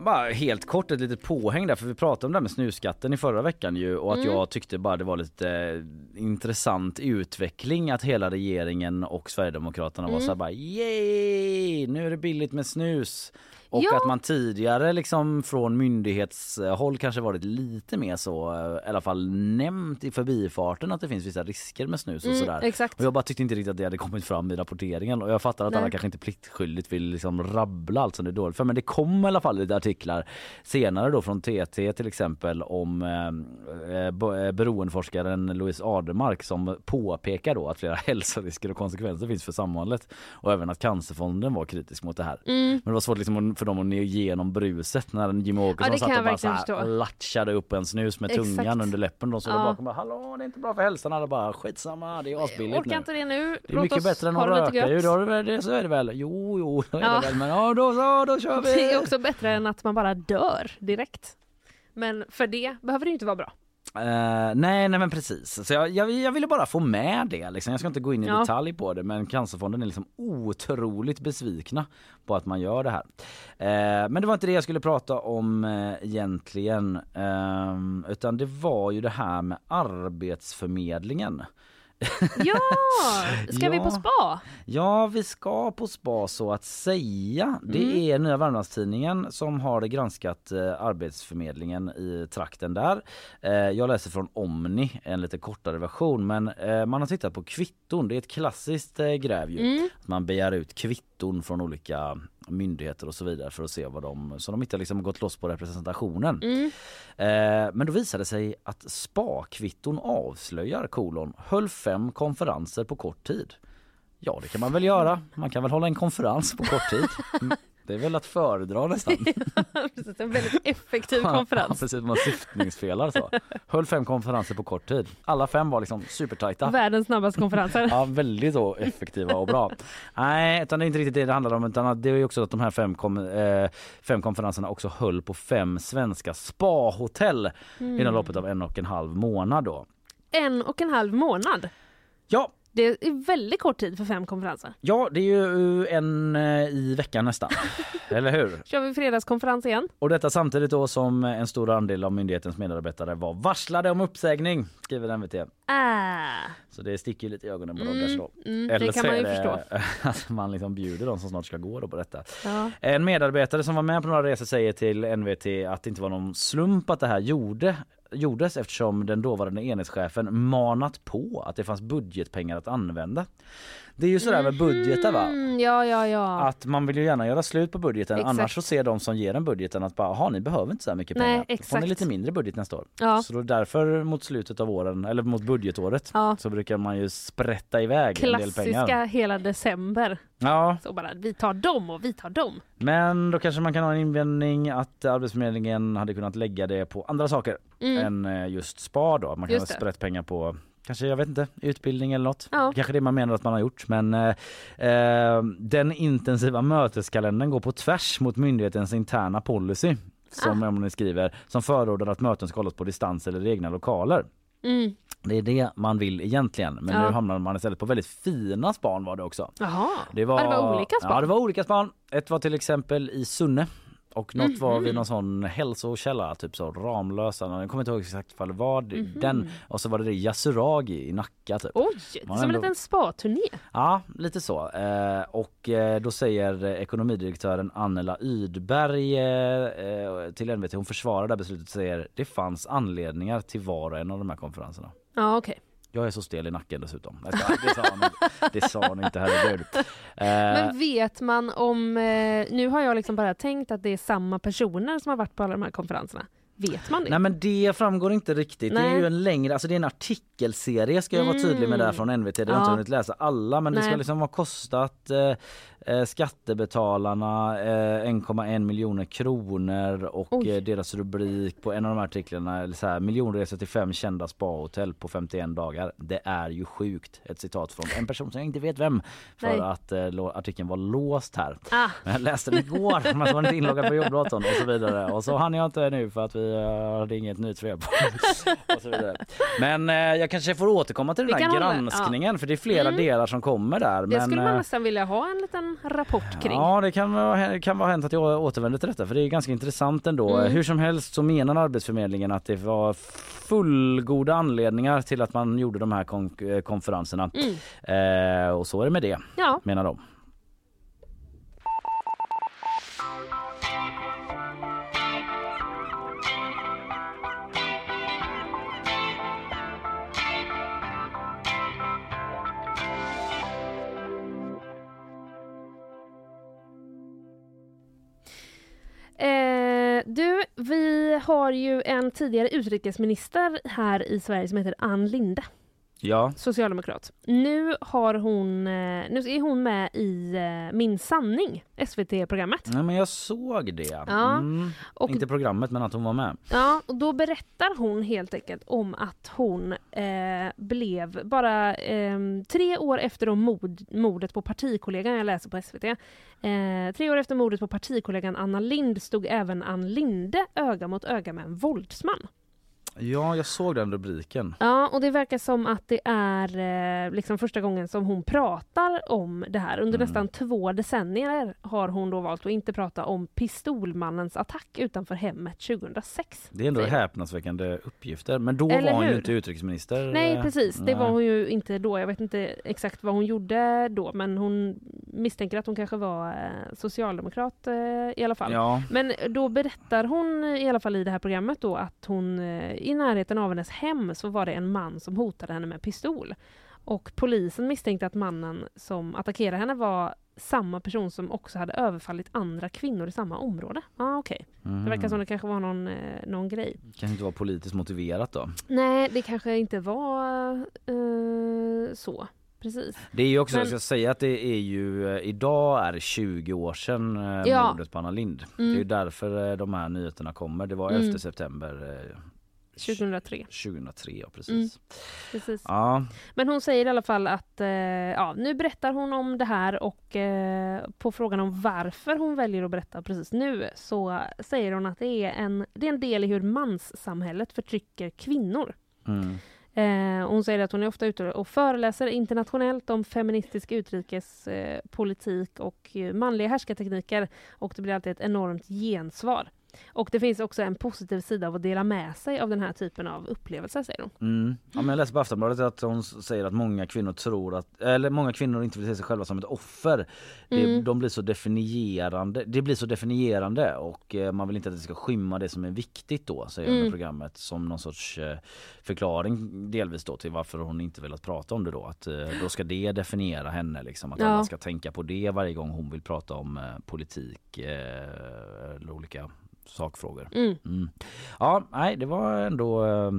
Bara helt kort ett litet påhäng där för vi pratade om det här med snusskatten i förra veckan ju och att Mm. jag tyckte bara det var lite eh, intressant utveckling att hela regeringen och Sverigedemokraterna var Mm. så här bara yay nu är det billigt med snus och Ja. att man tidigare liksom från myndighetshåll kanske varit lite mer så eh, i alla fall nämnt i förbifarten att det finns vissa risker med snus och Mm, sådär. exakt. Och jag bara tyckte inte riktigt att det hade kommit fram i rapporteringen och jag fattar att Nej. alla kanske inte pliktskyldigt vill liksom rabbla allt som det är dåligt för men det kom i alla fall lite artiklar senare då från TT till exempel om eh, eh, eh, beroendeforskaren Louise Adermark som påpekar då att flera hälsorisker och konsekvenser finns för samhället och även att Cancerfonden var kritisk mot det här. Mm. Men det var svårt liksom för dem att nå igenom bruset när Jimmie Åkesson det satt och bara så här latchade upp en snus med Exakt. tungan under läppen. De stod Ja. bakom och bara hallå det är inte bra för hälsan. Alla bara skitsamma det är asbilligt Orkar nu. inte det nu. Det är Låt mycket bättre än att röka ju. du väl, det, så är det väl. Jo, jo, så är Ja. det väl. Men ja, då så, då kör vi. Det är också bättre än att man bara dör direkt. Men för det behöver det ju inte vara bra. Eh, nej, nej men precis. Så jag, jag, jag ville bara få med det. Liksom. Jag ska inte gå in i Ja. detalj på det men Cancerfonden är liksom otroligt besvikna på att man gör det här. Eh, men det var inte det jag skulle prata om eh, egentligen. Ehm, utan det var ju det här med Arbetsförmedlingen. Ja! Ska vi Ja. på spa? Ja, vi ska på spa så att säga. Det Mm. är Nya Värmlandstidningen som har granskat eh, Arbetsförmedlingen i trakten där. Eh, jag läser från Omni, en lite kortare version, men eh, man har tittat på kvitton. Det är ett klassiskt eh, gräv ju. Mm. Man begär ut kvitton från olika myndigheter och så vidare för att se vad de, så de inte har liksom gått loss på representationen. Mm. Eh, men då visade det sig att spa-kvitton avslöjar kolon höll fem konferenser på kort tid. Ja det kan man väl göra. Man kan väl hålla en konferens på kort tid. Det är väl att föredra nästan. Precis, en väldigt effektiv Ja, konferens. precis, man syftningsfelar så. Höll fem konferenser på kort tid. Alla fem var liksom supertajta. Världens snabbaste konferenser. Ja, väldigt så effektiva och bra. Nej, utan det är inte riktigt det det handlar om utan det är också att de här fem, kom, eh, fem konferenserna också höll på fem svenska spahotell Mm. inom loppet av en och en halv månad då. En och en halv månad. Ja, Det är väldigt kort tid för fem konferenser. ja det är ju en eh, i veckan nästan. Eller hur? Kör vi fredagskonferens igen? Och detta samtidigt då som en stor andel av myndighetens medarbetare var varslade om uppsägning, skriver NVT. Äh. Så det sticker ju lite i ögonen på Mm, dem kanske mm, det kan man ju det förstå. att man liksom bjuder de som snart ska gå då på detta. Ja. En medarbetare som var med på några resor säger till NVT att det inte var någon slump att det här gjorde, gjordes eftersom den dåvarande enhetschefen manat på att det fanns budgetpengar att använda. Det är ju sådär med budgetar va? Mm, ja, ja, ja. Att man vill ju gärna göra slut på budgeten Exakt. annars så ser de som ger en budgeten att bara, "Jaha, ni behöver inte så här mycket Nej, pengar. Då får exakt. ni lite mindre budget nästa år. Ja. Så då därför mot slutet av åren, eller mot budgetåret, Ja. så brukar man ju sprätta iväg en del pengar. Klassiska hela december. Ja, Så bara, vi tar dem och vi tar dem. men då kanske man kan ha en invändning att Arbetsförmedlingen hade kunnat lägga det på andra saker Mm. än eh, just SPAR då. Man kan Just ha sprätt pengar på Kanske, jag vet inte, utbildning eller något. Ja. Kanske det man menar att man har gjort. Men eh, eh, den intensiva möteskalendern går på tvärs mot myndighetens interna policy. Som Ah. Emily skriver, som förordar att möten ska hållas på distans eller i egna lokaler. Mm. Det är det man vill egentligen. Men Ja. nu hamnar man istället på väldigt fina span var det också. Jaha, Det var, Ja, det var olika span. Ja, det var olika span. Ett var till exempel i Sunne Och något var vid Mhm. någon sån hälsokälla, typ så Ramlösa, jag kommer inte ihåg exakt vad det var. Mhm. Den, och så var det det Yasuragi i Nacka typ. Oj, Man som en ändå- liten spa-turné. Ja, lite så. Eh, och eh, då säger ekonomidirektören Annela Ydberg eh, till NVT, hon försvarar det här beslutet och säger det fanns anledningar till var och en av de här konferenserna. Ja, okej. Jag är så stel i nacken dessutom. Det sa hon, det sa hon inte, herregud. Eh, Men vet man om, eh, nu har jag liksom bara tänkt att det är samma personer som har varit på alla de här konferenserna. Vet man det? Nej men det framgår inte riktigt. Det är Nej. ju en längre, alltså det är en artikelserie ska jag vara tydlig med där Mm. från NVT. Det har Ja. inte hunnit läsa alla men det ska Nej. liksom ha kostat eh, eh, skattebetalarna eh, 1,1 miljoner kronor och eh, deras rubrik på en av de här artiklarna är så här miljonresor till fem kända spahotell på 51 dagar. Det är ju sjukt. Ett citat från en person som jag inte vet vem för Nej. att eh, artikeln var låst här. Ah, Men jag läste den igår, men så var inte inloggad på jobbdatorn och så vidare. Och så hann jag inte nu för att vi hade inget nyhetsbrev på. och så vidare. Men eh, jag kanske får återkomma till den här granskningen för det är flera Mm. delar som kommer där. det men, skulle man eh, nästan vilja ha en liten rapport kring. Ja det kan vara, kan vara hänt att jag återvänder till detta för det är ganska intressant ändå. Mm. Hur som helst så menar Arbetsförmedlingen att det var fullgoda anledningar till att man gjorde de här eh, konferenserna. Mm. Eh, och så är det med det Ja, menar de. Har ju en tidigare utrikesminister här i Sverige som heter Ann Linde, Ja, socialdemokrat. Nu har hon, eh, nu är hon med i eh, Min sanning, SVT-programmet. Nej, men jag såg det. Ja, Mm. och- Inte programmet men att hon var med. Ja, och då berättar hon helt enkelt om att hon eh, blev bara eh, tre år efter de mord, mordet på partikollegan, jag läser på SVT, eh, tre år efter mordet på partikollegan Anna Lind stod även Ann Linde öga mot öga med en våldsman. Ja, jag såg den rubriken. Ja, och det verkar som att det är eh, liksom första gången som hon pratar om det här. Under Mm. nästan två decennier har hon då valt att inte prata om pistolmannens attack utanför hemmet 2006. Det är ändå häpnadsväckande uppgifter. Men då Eller var hon ju hur? inte utrikesminister. Nej eh, precis, det nej. var hon ju inte då. Jag vet inte exakt vad hon gjorde då men hon misstänker att hon kanske var eh, socialdemokrat eh, i alla fall. Ja, Men då berättar hon i alla fall i det här programmet då att hon i närheten av hennes hem så var det en man som hotade henne med pistol. Och polisen misstänkte att mannen som attackerade henne var samma person som också hade överfallit andra kvinnor i samma område. Ja ah, okej, mm. det verkar som det kanske var någon, eh, någon grej. kan inte vara politiskt motiverat då. Nej, det kanske inte var eh, så. Precis. Det är ju också, Men- jag ska säga att det är ju, eh, idag är det 20 år sedan eh, Ja. mordet på Anna Lind. Mm. Det är ju därför eh, de här nyheterna kommer. Det var Mm. 11 september eh, 2003. 2003, ja precis. Mm. Precis. Ja, Men hon säger i alla fall att eh, ja, nu berättar hon om det här och eh, på frågan om varför hon väljer att berätta precis nu så säger hon att det är en, det är en del i hur manssamhället förtrycker kvinnor. mm. Eh, hon säger att hon är ofta ute och föreläser internationellt om feministisk utrikespolitik eh, och eh, manliga härskartekniker och det blir alltid ett enormt gensvar. Och det finns också en positiv sida av att dela med sig av den här typen av upplevelser, säger hon. Mm. Ja, men jag läste på Aftonbladet att hon säger att många kvinnor tror att, eller många kvinnor inte vill se sig själva som ett offer. Det, Mm. De blir så definierande, det blir så definierande och eh, man vill inte att det ska skymma det som är viktigt då, säger hon i Mm. programmet som någon sorts eh, förklaring delvis då till varför hon inte velat prata om det då. Att eh, då ska det definiera henne liksom, att Ja. alla ska tänka på det varje gång hon vill prata om politik eller olika sakfrågor. Mm. Mm. Ja, nej, det var ändå eh,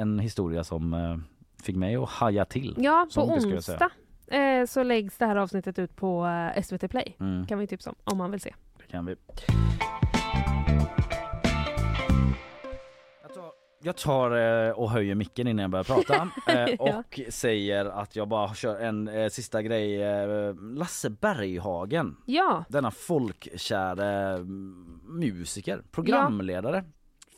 en historia som eh, fick mig att haja till. Ja, på onsdag eh, så läggs det här avsnittet ut på eh, SVT Play. Mm, Kan vi tipsa om, om man vill se. det kan vi. Jag tar, jag eh, och höjer micken innan jag börjar prata eh, Ja. och säger att jag bara kör en eh, sista grej. Lasse Berghagen, Ja, denna folkkäre mm, musiker, programledare.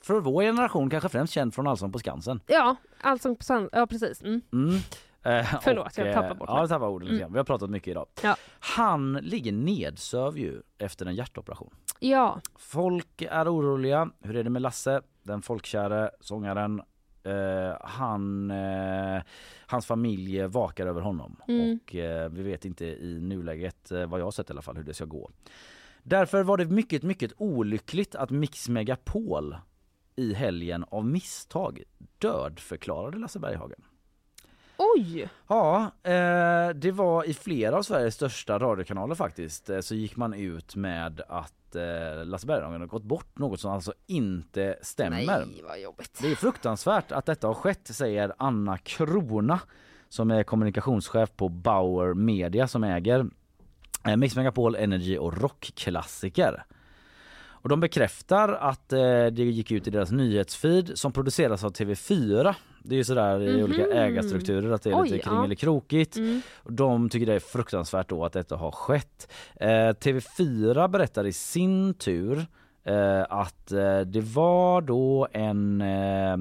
För vår generation kanske främst känd från Allsång på Skansen. ja, Allsång på sand... Ja, precis. Mm. Mm. Eh, Förlåt, jag eh, tappar bort Ja, mig. jag tappar orden Mm. Vi har pratat mycket idag. Ja. Han ligger nedsöv ju efter en hjärtoperation. Ja. Folk är oroliga. Hur är det med Lasse? Den folkkäre sångaren. Eh, han, eh, hans familj vakar över honom Mm. och eh, vi vet inte i nuläget, vad jag har sett i alla fall, hur det ska gå. Därför var det mycket, mycket olyckligt att Mix Megapol i helgen av misstag dödförklarade Lasse Berghagen. Oj! Ja, eh, det var i flera av Sveriges största radiokanaler faktiskt eh, så gick man ut med att eh, Lasse Berghagen har gått bort, något som alltså inte stämmer. Nej, vad jobbigt. Det är fruktansvärt att detta har skett, säger Anna Krona som är kommunikationschef på Bauer Media som äger eh, Mix Megapol, Energy och rockklassiker. Och de bekräftar att eh, det gick ut i deras nyhetsfeed som produceras av TV4. Det är ju sådär i olika Mhm. ägarstrukturer att det är Oj, lite ja. kringelikrokigt. Mm. Och De tycker det är fruktansvärt då att detta har skett. Eh, TV4 berättar i sin tur eh, att eh, det var då en, eh,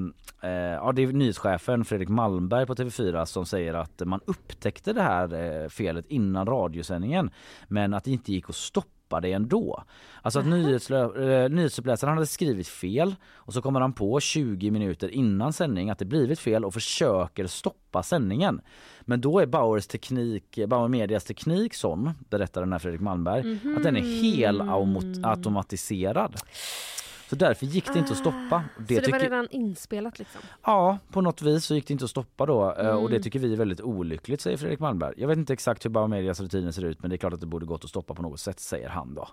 eh, ja det är nyhetschefen Fredrik Malmberg på TV4 som säger att man upptäckte det här eh, felet innan radiosändningen men att det inte gick att stoppa det ändå. Alltså att nyhetslö- eh, nyhetsuppläsaren hade skrivit fel och så kommer han på 20 minuter innan sändning att det blivit fel och försöker stoppa sändningen. Men då är Bauers teknik, Bauer Medias teknik sån, berättar den här Fredrik Malmberg, att den är helt Mhm. automatiserad. Så därför gick det inte att stoppa. Så det var redan inspelat liksom? Ja, på något vis så gick det inte att stoppa då eh, och det Mm. tycker vi är väldigt olyckligt säger Fredrik Malmberg. Jag vet inte exakt hur Bauer Medias rutiner ser ut men det är klart att det borde gått att stoppa på något sätt säger han då.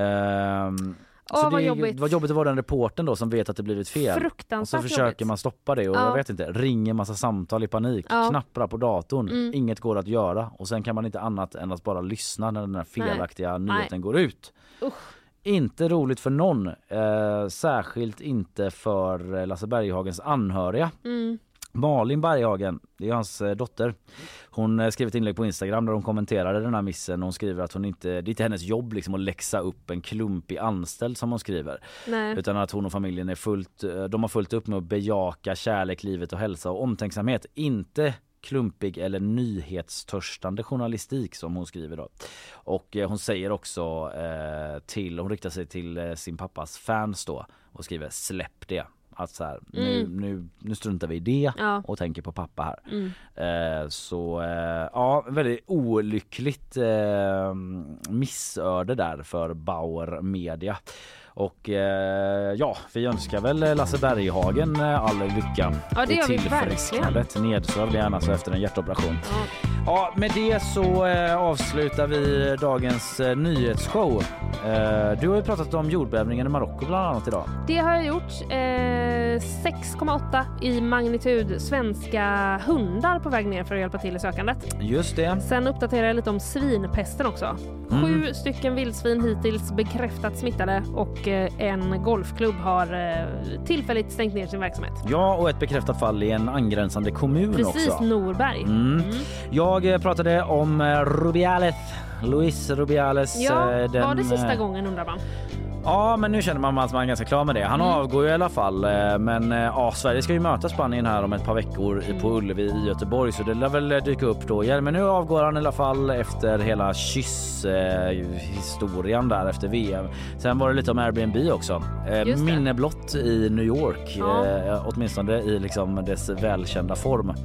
Ehm, Åh, så vad det, jobbigt. Vad jobbigt att vara den reporten då som vet att det blivit fel. Och så Fruktansvärt försöker jobbigt. man stoppa det och Ja. jag vet inte, ringer massa samtal i panik, Ja. knapprar på datorn, Mm. inget går att göra och sen kan man inte annat än att bara lyssna när den här Nej. felaktiga Nej. nyheten går ut. Usch. Inte roligt för någon, eh, särskilt inte för eh, Lasse Berghagens anhöriga. Mm. Malin Berghagen, det är hans eh, dotter. Hon eh, skrev ett inlägg på Instagram där hon kommenterade den här missen. Hon skriver att hon inte, det är inte hennes jobb liksom att läxa upp en klumpig anställd som hon skriver. Nej. Utan att hon och familjen är fullt, de har fullt upp med att bejaka kärlek, livet och hälsa och omtänksamhet. Inte klumpig eller nyhetstörstande journalistik som hon skriver då. Och eh, hon säger också eh, till, hon riktar sig till eh, sin pappas fans då och skriver släpp det. Att så här, nu, Mm. nu, nu struntar vi i det Ja. och tänker på pappa här. Mm. Eh, så eh, ja, väldigt olyckligt eh, missöde där för Bauer Media. Och eh, ja, vi önskar väl Lasse Berghagen eh, all lycka Ja, det gör vi tillfrisknandet. Nedsövd gärna så efter en hjärtoperation. Ja. Ja, med det så eh, avslutar vi dagens eh, nyhetsshow. Eh, du har ju pratat om jordbävningen i Marocko bland annat idag. Det har jag gjort. Eh, 6,8 i magnitud. Svenska hundar på väg ner för att hjälpa till i sökandet. Just det. Sen uppdaterar jag lite om svinpesten också. Mm. Sju stycken vildsvin hittills bekräftat smittade och eh, en golfklubb har eh, tillfälligt stängt ner sin verksamhet. Ja, och ett bekräftat fall i en angränsande kommun Precis, också. Norberg. Mm. Jag eh, pratade om Rubiales, Luis Rubiales. Ja, den, var det sista gången undrar man? Ja, men nu känner man att man är ganska klar med det. Han Mm. avgår ju i alla fall. eh, Men eh, ja, Sverige ska ju möta Spanien här om ett par veckor i- på Ullevi i Göteborg så det lär väl eh, dyka upp då igen. Men nu avgår han i alla fall efter hela kyss-historien där efter VM. Sen var det lite om Airbnb också. Minne blott i New York, Ja. åtminstone i liksom dess välkända form. Mm.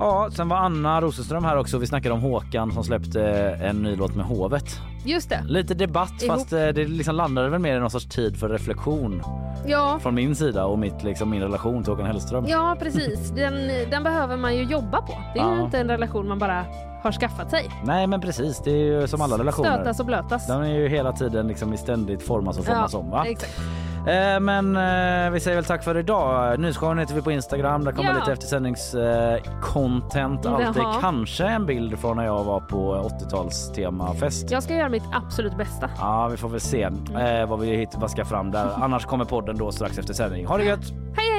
Ja, sen var Anna Rosenström här också. Vi snackade om Håkan som släppte en ny låt med Hovet. Just det. Lite debatt Ihop. fast eh, det liksom landade väl mer i någon sorts tid för reflektion Ja, från min sida och mitt, liksom, min relation till Håkan Hellström. ja precis. Den, den behöver man ju jobba på. Det är ju Ja. inte en relation man bara har skaffat sig. Nej men precis, det är ju som alla relationer. Stötas och blötas. De är ju hela tiden liksom i ständigt formas och formas om va? exakt. Eh, men eh, vi säger väl tack för idag. Nyhetsshowen heter vi på Instagram. Där kommer Ja. lite eftersändnings eh, content. Alltid Jaha. kanske en bild från när jag var på 80-tals temafest. Jag ska göra mitt absolut bästa. Ja, vi får väl se eh, vad vi hit, vad ska fram där. Annars kommer podden då strax efter sändning. Ha det gött! Hej